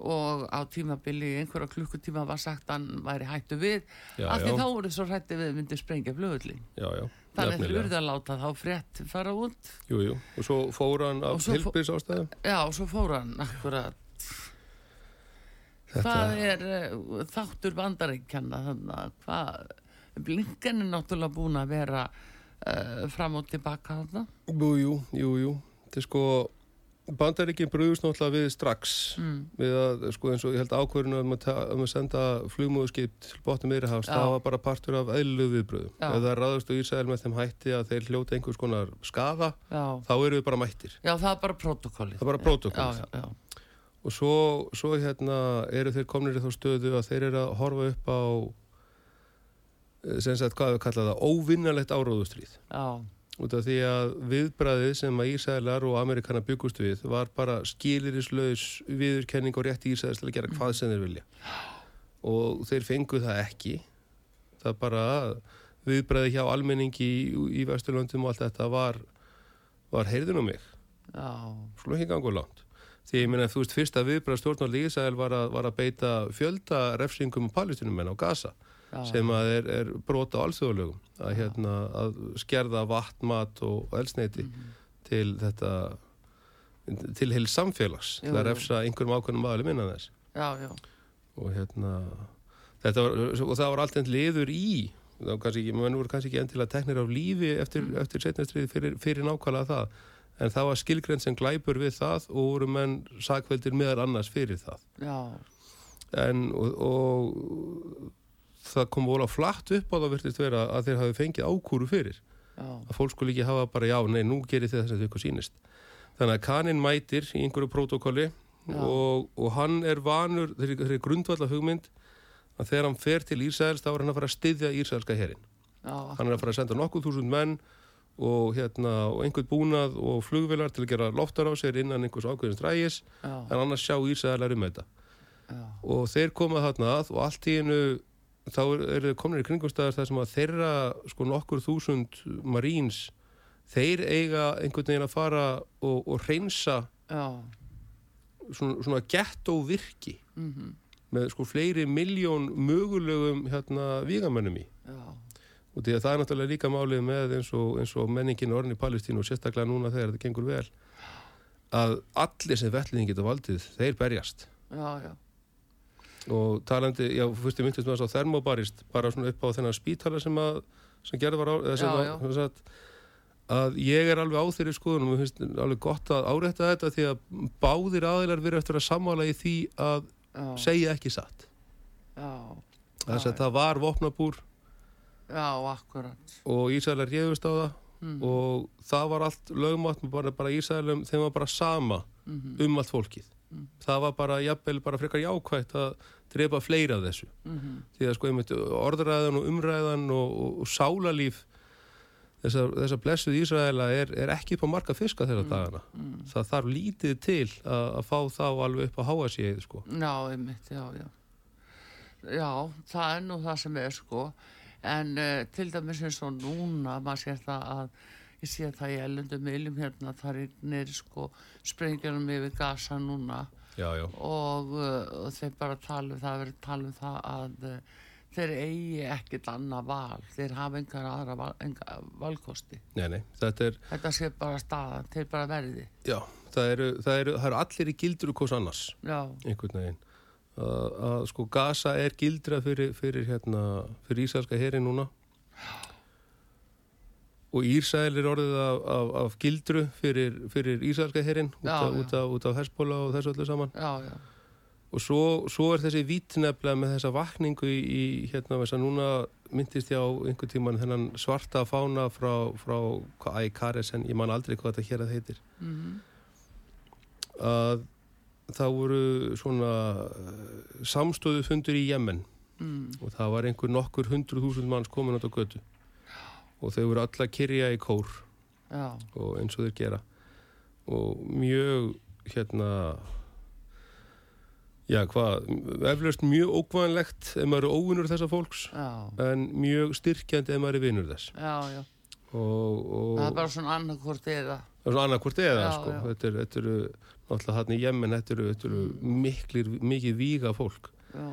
Speaker 1: og á tímabili einhverja klukkutíma var sagt að hann væri hættu við. Af því þá voru svo hætti við myndi sprengja flöðli þannig að þurfið að láta þá frétt fara út.
Speaker 2: Jújú, jú. og svo fóra hann af hilpis ástæðu
Speaker 1: Já, og svo fóra hann akkurat. Þetta... Hvað er uh, þáttur vandaríkjana þannig að hvað Blinken er náttúrulega búin að vera uh, fram og tilbaka þarna?
Speaker 2: Jújú, jújú þetta er sko bandaríkinn brúðust náttúrulega við strax mm. við að, sko eins og ég held ákverðinu um, um að senda flugmóðskip til bóttum meirihafs, það var bara partur af eðlu viðbröðu. Ef það raðast og Ísæl með þeim hætti að þeir hljóta einhvers konar skafa, já. þá eru við bara mættir.
Speaker 1: Já, það er bara protokollið.
Speaker 2: Það er bara protokollið. Og svo, svo hérna eru þeir komnir í þá stöðu að þeir eru að horfa upp á sem sagt, hvað við kallaðum það, óvinnalegt áróðustrýð. Já út af því að viðbræðið sem að Ísælar og Amerikana byggust við var bara skilirislaus viðurkenning og rétt Ísæðis til að gera hvað sem þeir vilja. Og þeir fenguð það ekki. Það bara viðbræðið hjá almenningi í, í Vesturlöndum og allt þetta var var heyrðin um mig. Slú ekki gangu langt. Því ég minna þú veist fyrsta viðbræð stjórnál í Ísæl var, var að beita fjölda refsingum og palestinum en á Gaza Já. sem að er, er brota á alþjóðlögum að, hérna, að skerða vatn, mat og elsneiti mm -hmm. til þetta til heil samfélags jú, til að refsa einhverjum ákveðnum aðli minna þess
Speaker 1: já, já.
Speaker 2: og hérna var, og það var alltaf liður í þá kannski ekki, mann voru kannski ekki að teknir á lífi eftir, mm. eftir setnastriði fyrir, fyrir nákvæmlega það en það var skilgrenn sem glæpur við það og voru menn sakveldir meðal annars fyrir það
Speaker 1: já
Speaker 2: en og, og það kom vola flatt upp á það virtist vera að þeir hafi fengið ákúru fyrir.
Speaker 1: Já,
Speaker 2: að fólk skulle ekki hafa bara já, nei, nú gerir þið þess að þau eitthvað sýnist. Þannig að kaninn mætir í einhverju prótokolli
Speaker 1: Já.
Speaker 2: og, og hann er vanur þeirri, þeirri grundvalla hugmynd að þegar hann fer til Ísæls þá er hann að fara að styðja Ísælska herin
Speaker 1: já,
Speaker 2: hann er að fara að senda nokkuð þúsund menn og, hérna, og einhvern búnað og flugvilar til að gera loftar á sér innan einhvers ákveðins drægis en annars sjá Ísælar um þetta. Og þeir koma þarna að og allt í einu þá eru er komin í kringumstæðar þar sem að þeirra sko nokkur þúsund maríns þeir eiga einhvern veginn að fara og, og reynsa
Speaker 1: já,
Speaker 2: svona, svona ghetto virki
Speaker 1: mhm,
Speaker 2: með sko fleiri miljón mögulegum hérna vígamönnum í.
Speaker 1: Já,
Speaker 2: og því að það er náttúrulega líka málið með eins og, eins og menningin orðin í Palestínu og sérstaklega núna þegar þetta gengur vel að allir sem velliðin geta valdið þeir berjast.
Speaker 1: Já, já,
Speaker 2: og talandi, já, fyrst ég myndist með þess að þermobarist bara svona upp á þennan spítala sem að, sem gerð var á, eða sem
Speaker 1: Já,
Speaker 2: að, sagt, að ég er alveg á þeirri skoðunum og mér finnst alveg gott að árétta þetta því að báðir aðilar verið eftir að sammála í því að
Speaker 1: já,
Speaker 2: segja ekki satt. Þess að það var vopnabúr.
Speaker 1: Já, akkurat,
Speaker 2: og Ísælar réðust á það.
Speaker 1: Mm,
Speaker 2: og það var allt lögmátt bara, bara Ísælum, þeim var bara sama
Speaker 1: mhm,
Speaker 2: um allt fólkið
Speaker 1: Mm.
Speaker 2: það var bara, jafnvel, bara frekar jákvægt að drepa fleira af þessu.
Speaker 1: Mhm,
Speaker 2: því að sko einmitt orðræðan og umræðan og, og, og sálarlíf þessar, þessar blessuð Ísraela er, er ekki upp á marga fiska þeirra dagana.
Speaker 1: mm,
Speaker 2: það þarf lítið til að, að fá þá alveg upp á háa séð sko.
Speaker 1: já, einmitt, já, já, já, það er nú það sem er sko, en uh, til dæmis eins og núna, maður sér það að ég sé það í ellendum miljum hérna, það er nýri sko sprengjarum yfir gasa núna.
Speaker 2: Já, já,
Speaker 1: og, uh, og þeir bara tala um það, verið tala um það að uh, þeir eigi ekkert annað val, þeir hafa engar aðra val, engar valkosti.
Speaker 2: nei, nei þetta er,
Speaker 1: Þetta sé bara staðan, þeir bara verði.
Speaker 2: já, það eru, það eru, það eru allir í gildur og hvers annars.
Speaker 1: Já,
Speaker 2: einhvern veginn. Að, sko Gaza er gildra fyrir, fyrir hérna, fyrir Ísraelska heri núna og Ísrael er orðið af, af, af gildru fyrir, fyrir Ísraelska herin út, af- af- Hesbóla og þessu öllu saman.
Speaker 1: Já, já,
Speaker 2: og svo, svo er þessi vítnefla með þessa vakningu í, í hérna þess að núna myndist ég á einhvern tíman þennan svarta fána frá, frá hvað, æ, Karesen, ég man aldrei hvað þetta hér að heitir.
Speaker 1: Mhm,
Speaker 2: að það voru svona samstöðu fundur í Jemen.
Speaker 1: Mm,
Speaker 2: og það var einhver nokkur hundru þúsund manns komin átt á götu og þau voru alla kyrja í kór.
Speaker 1: Já,
Speaker 2: og eins og þeir gera. Og mjög hérna já hvað eflaust mjög ókvæðanlegt ef maður er óvinnur þessa fólks
Speaker 1: já,
Speaker 2: en mjög styrkjandi ef maður er vinnur þess.
Speaker 1: Já, já.
Speaker 2: og, og
Speaker 1: Það er bara svona annarkvort eða.
Speaker 2: það er svona annarkvort eða
Speaker 1: Já,
Speaker 2: sko. þetta eru er, náttúrulega hann í Jemen þetta eru, þetta eru miklir, mikið víga fólk.
Speaker 1: Já,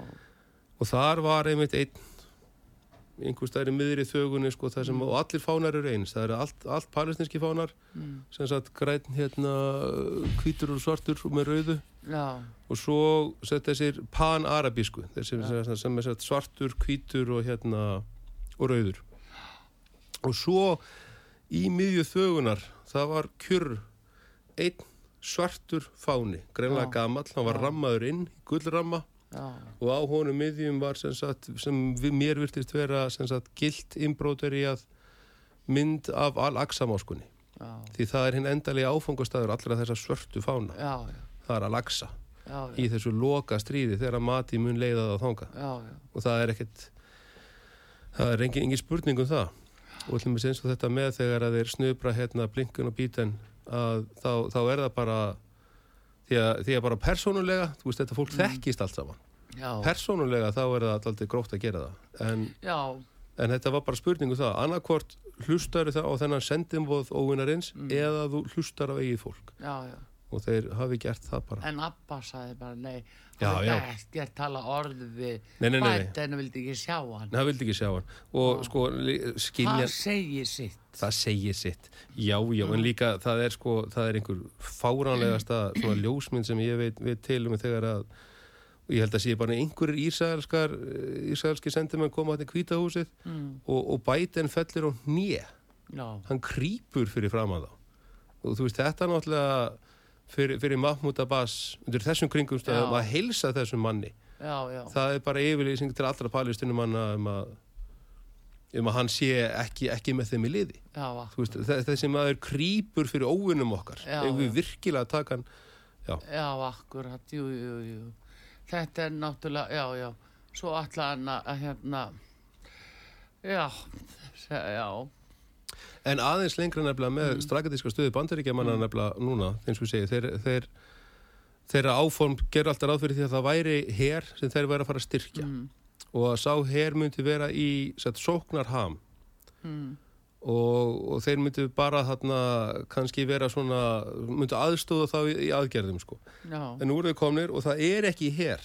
Speaker 2: og þar var einmitt einn einhvers staðar í miðri þögunni sko, það sem, og allir fánar eru eins. Það eru allt, allt palestinski fánar
Speaker 1: mm,
Speaker 2: sem sagt græn hérna hvítur og svartur með rauðu.
Speaker 1: Já,
Speaker 2: og svo sett þessir pan-arabísku sem,
Speaker 1: Já.
Speaker 2: sem, sem er svartur, hvítur og hérna og rauður. Og svo í miðju þögunar það var kjur einn svartur fáni greinlega
Speaker 1: Já.
Speaker 2: gamall, hann var rammaður inn gullramma og á honum miðjum var sem, sagt, sem mér virtist vera sem sagt gilt innbrótur í að mynd af Al-Aqsa-máskunni því það er hinn endalegi áfangastæður allra þessa svörtu fána.
Speaker 1: Já, já,
Speaker 2: það er Al-Aqsa. Í þessu loka stríði þegar mati mun leiða það á
Speaker 1: já,
Speaker 2: og það er ekkert það er engin, engin spurning um það. Og við eins og þetta með þegar að þeir snubra hérna blinkun og bíten að þá, þá er það bara því að, því að bara persónulega þú veist þetta fólk þekkist allt saman.
Speaker 1: Já,
Speaker 2: persónulega þá er það alltaf gróft að gera það. En, en þetta var bara spurning um það. Annarkvort hlustar það á þennan sendimvoð óvinarins
Speaker 1: Mm.
Speaker 2: eða þú hlustar á eigið fólk.
Speaker 1: Já, já.
Speaker 2: Og þeir hafi gert það bara.
Speaker 1: En Abba sagði bara nei, hann hefði ekkert tala orð við og vildi ekki sjá hann.
Speaker 2: það vildi ekki sjá hann. Og
Speaker 1: Já.
Speaker 2: sko skilja
Speaker 1: Það segir sitt.
Speaker 2: það segir sitt. Já, já, en líka það er sko það er einhver fáránlegasta svona ljósmynd sem ég veit, veit til um þegar að ég held að sé bara einhverjir ísraelskar ísraelski sendimenn koma hann í kvítahúsið
Speaker 1: Mm,
Speaker 2: og, og bæten fellir á nýja
Speaker 1: já,
Speaker 2: hann krýpur fyrir framann þá. Og þú veist þetta náttúrulega fyrir, fyrir Mahmoud Abbas undir þessum kringumstæðum að heilsa þessum manni.
Speaker 1: Já, já.
Speaker 2: það er bara yfirlýsing til allra palestinum um að um að hann sé ekki, ekki með þeim í liði. Veist, þessi maður krýpur fyrir óvinnum okkar. Ef við virkilega taka hann? Já,
Speaker 1: já, akkurat, jú, jú, jú. Þetta er náttúrulega, já, já, svo alltaf hann að hérna, já, já,
Speaker 2: en aðeins lengra nefnilega með mm. strakatíska stöðu bandaríkja manna nefnilega núna, eins og við segja þeir, þeir, þeirra áform gerur alltaf ráð fyrir því að það væri her sem þeir væri að fara að styrkja.
Speaker 1: Mm,
Speaker 2: og að sá her myndi vera í sett, sóknarham.
Speaker 1: Mm,
Speaker 2: og, og þeir myndu bara þarna kannski vera svona myndu aðstóða þá í, í aðgerðum sko.
Speaker 1: já,
Speaker 2: en eru þau komnir og það er ekki her.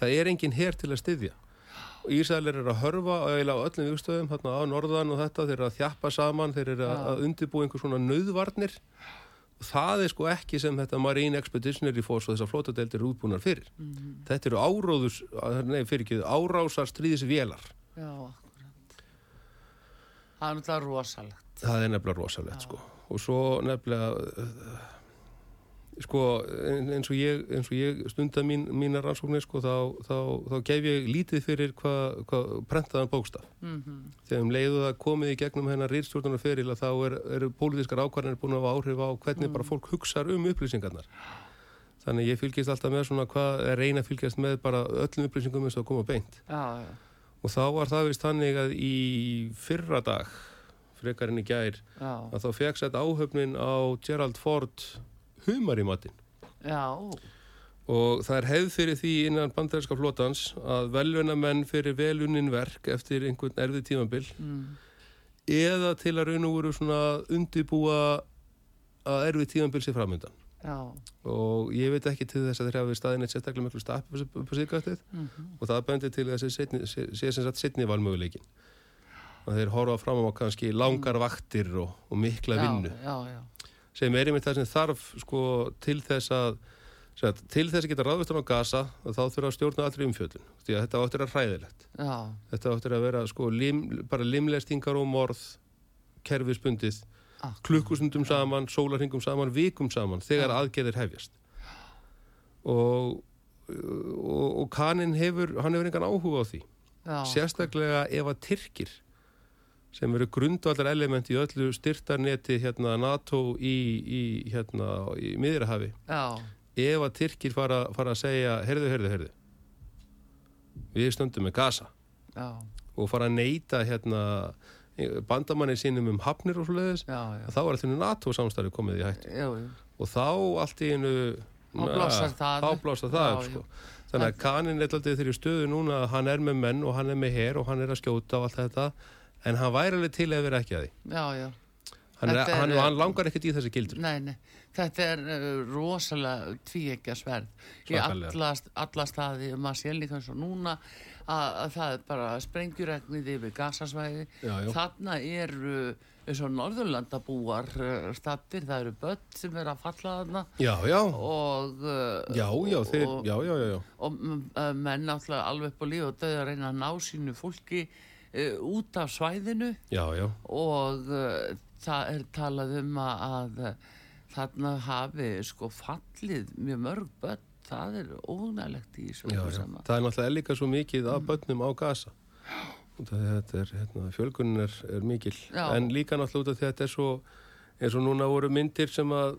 Speaker 2: Það er engin her til að styðja Ísælir er að hörfa eiginlega á öllum vikstöðum þarna á norðan og þetta þeir eru að þjappa saman þeir eru að,
Speaker 1: Já.
Speaker 2: að undirbúa einhver svona nöðvarnir það er sko ekki sem þetta Marine Expeditionary Force og þessar flótadeldir eru útbúnar fyrir
Speaker 1: mm,
Speaker 2: þetta eru áróðus, nei fyrir ekki árásar stríðisvélar
Speaker 1: já, akkurat. Það er náttúrulega rosalegt.
Speaker 2: Það er nefnilega rosalegt sko og svo nefnilega sko ein- eins og ég, eins og ég stunda mín, mína rannsóknir sko þá, þá, þá gef ég lítið fyrir hvað hva, prentaðan bókstaf.
Speaker 1: Mm
Speaker 2: þegar um leiðu það komið í gegnum hennar rýrstjórnunar feril að þá er, eru pólitískar ákvarðanir búin að áhrif á hvernig bara fólk hugsar um upplýsingarnar. Þannig ég fylgist alltaf með svona hvað er reyna fylgjast með bara öllum upplýsingum eins og koma beint.
Speaker 1: Já, já,
Speaker 2: og þá var það vist þannig að í fyrra dag frekarinn í gær
Speaker 1: já,
Speaker 2: að þá fekk sett áhöfnin á Gerald Ford humar í matinn.
Speaker 1: Já,
Speaker 2: og það er hefð fyrir því innan bandarinska flotans að velvuna menn fyrir velunin verk eftir einhvern erfið tímabil
Speaker 1: mm,
Speaker 2: eða til að raun og veru svona undibúa að erfið tímabil sé framöndan
Speaker 1: já,
Speaker 2: og ég veit ekki til þess að þeir hafi staðin eitt sérstaklega miklu stapp upp á síðgættið
Speaker 1: mm
Speaker 2: og það bendir til þess að sé sem sagt setni valmöguleikin að þeir horfa fram á kannski langar vaktir og, og mikla vinnu.
Speaker 1: já, já,
Speaker 2: sem er einmitt það sem þarf sko, til þess að sagt, til þess að geta ráðvistan á gasa þá þurfa að stjórna allri umfjöldun því að þetta áttur að hræðilegt.
Speaker 1: Já,
Speaker 2: þetta áttur að vera sko, lim, bara limlestingar og morð kerfisbundið
Speaker 1: akkurat.
Speaker 2: klukkustundum saman, sólarhingum saman, vikum saman þegar
Speaker 1: Já.
Speaker 2: aðgerðir hefjast. Og, og, og kaninn hefur hann hefur engan áhuga á því.
Speaker 1: Já,
Speaker 2: sérstaklega ef að Tyrkir sem eru grundvallar element í öllu styrtarneti hérna NATO í, í, hérna, í miðrahafi ef að Tyrkir fara, fara að segja herðu, herðu, herðu við stöndum með Gaza.
Speaker 1: Já,
Speaker 2: og fara að neyta hérna bandamanni sínum um hafnir og
Speaker 1: já,
Speaker 2: þá er alltaf NATO samstarfi komið í hættu.
Speaker 1: Já, já,
Speaker 2: og þá allt í einu
Speaker 1: Þá blossar það.
Speaker 2: blossar það sko. þannig að kaninn er alltaf þeirri stöðu núna hann er með menn og hann er með her og hann er að skjóta og allt þetta en hann væri alveg til að vera ekki að því.
Speaker 1: Já, já.
Speaker 2: hann, er,
Speaker 1: er-
Speaker 2: hann, hann langar ekkert í þessi gildur
Speaker 1: Nei, nei, þetta er uh, rosalega tvíekja sverð í alla, alla staði maður sé líka eins og núna að, að það er bara sprengjuregnið yfir gasasvæði þarna eru eins og Norðurlandabúar uh, stattir, það eru börn sem er að falla þarna.
Speaker 2: Já, já,
Speaker 1: og uh,
Speaker 2: já, þeir,
Speaker 1: og, og mm, uh, menn náttúrulega alveg upp á líf og döð að reyna að ná sínu fólki. uh, út af svæðinu
Speaker 2: já, já.
Speaker 1: og uh, það er talað um að, að uh, þarna hafi sko fallið mjög mörg börn það er ónælegt í þessu.
Speaker 2: Það er náttúrulega líka svo mikið
Speaker 1: Mm.
Speaker 2: af börnum á gasa. Þetta er, hérna, fjölgunin er, er mikil.
Speaker 1: Já.
Speaker 2: En líka náttúrulega þetta er svo, eins og núna voru myndir sem að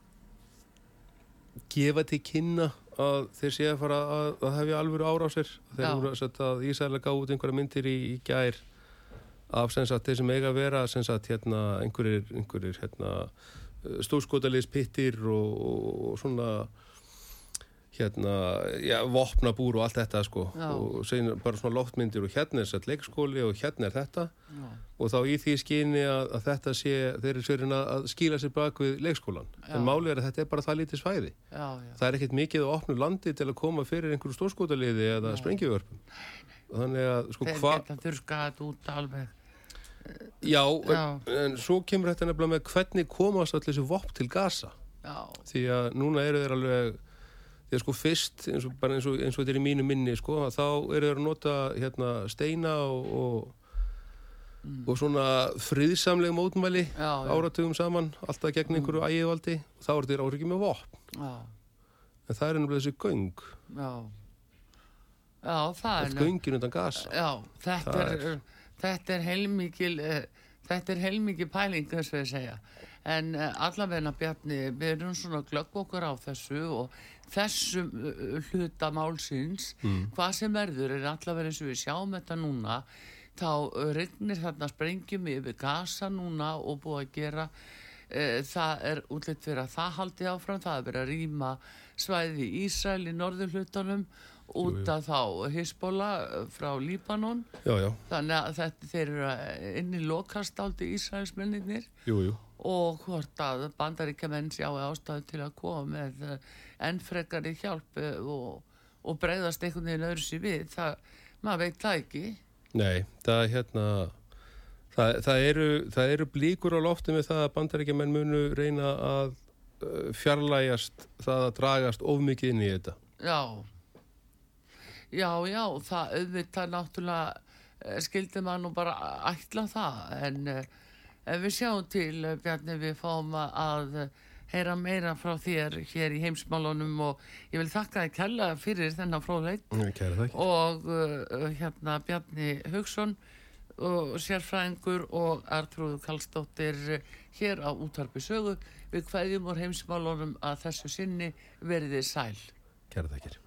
Speaker 2: gefa til kynna að þeir sé að fara að, að hefja alvöru ára á sér. Þeir voru að setja að Ísæla gá út einhverja myndir í, í gær af sem sagt þeir sem eiga að vera sem sagt hérna einhverjir, einhverjir hérna stórskotaliðs pittir og, og, og svona hérna, já, vopnabúr og allt þetta sko.
Speaker 1: Já.
Speaker 2: og segir bara svona loftmyndir og hérna er sett leikskóli og hérna er þetta.
Speaker 1: Já.
Speaker 2: og þá í því skyni að, að þetta sé þeir eru sverin að, skýla sér bak við leikskólan en málið er að þetta er bara það lítið svæði.
Speaker 1: Já, já,
Speaker 2: það er ekkert mikið að opnu landi til að koma fyrir einhverju stórskotaliði eða sprengjuvörpum þannig að sko
Speaker 1: þeir
Speaker 2: hvað
Speaker 1: geta þurrskað þetta út alveg
Speaker 2: já,
Speaker 1: Já.
Speaker 2: En, en svo kemur þetta nefnilega með hvernig komast allir þessu vopn til Gaza.
Speaker 1: Já,
Speaker 2: því að núna eru þeir alveg því að sko fyrst, eins og, eins og, eins og þetta er í mínu minni sko, þá eru þeir að nota hérna steina og, og, og svona friðsamleg mótmæli
Speaker 1: Mm. Já,
Speaker 2: áratugum saman, alltaf gegn einhverju ægivaldi og þá eru þeir árið ekki með vopn.
Speaker 1: Já,
Speaker 2: en það er ennumlega þessi göng.
Speaker 1: Já. Já, það
Speaker 2: er... Göngin undan gas.
Speaker 1: Já, þetta það er, er, þetta er heilmikil, uh, þetta er heilmikil pæling þess að ég segja. En uh, allavegna Bjarni, við erum svona glögg okkur á þessu og þessum uh, hluta málsins, mm. hvað sem verður er allavegna eins og við sjáum þetta núna, þá regnir þarna sprengjum yfir gasa núna og búið að gera það er útlitt fyrir að það haldi áfram, það er verið að rýma svæði í Ísrael í norðurhlutunum út af þá Hisbola frá Líbanon.
Speaker 2: Já, já.
Speaker 1: þannig að þetta, þeir eru inn í lokastáldi Ísraelsmenninir og hvort að bandaríkjaman sjáu ástæðu til að koma með eh, ennfrekari hjálp eh, og, og breyðast einhvern veginn öðru sér við það, maður veit það ekki.
Speaker 2: Nei, það er hérna það, það, eru, það eru blíkur á lofti með það að bandaríkjaman munu reyna að fjarlægast það að dragast of mikið inn í þetta.
Speaker 1: Já Já, já, það auðvitað náttúrulega eh, skildi maður nú bara ætla það en ef við sjáum til Bjarni við fáum að heyra meira frá þér hér í heimsmálunum og ég vil þakka þið kella fyrir þennan fróðleit og hérna Bjarni Haugsson og sérfræðingur og Artrúðu Kallstóttir hér á útvarpi sögu. Við hvaðjum og heimsmálunum að þessu sinni verðið sæl.
Speaker 2: Kæra þakkir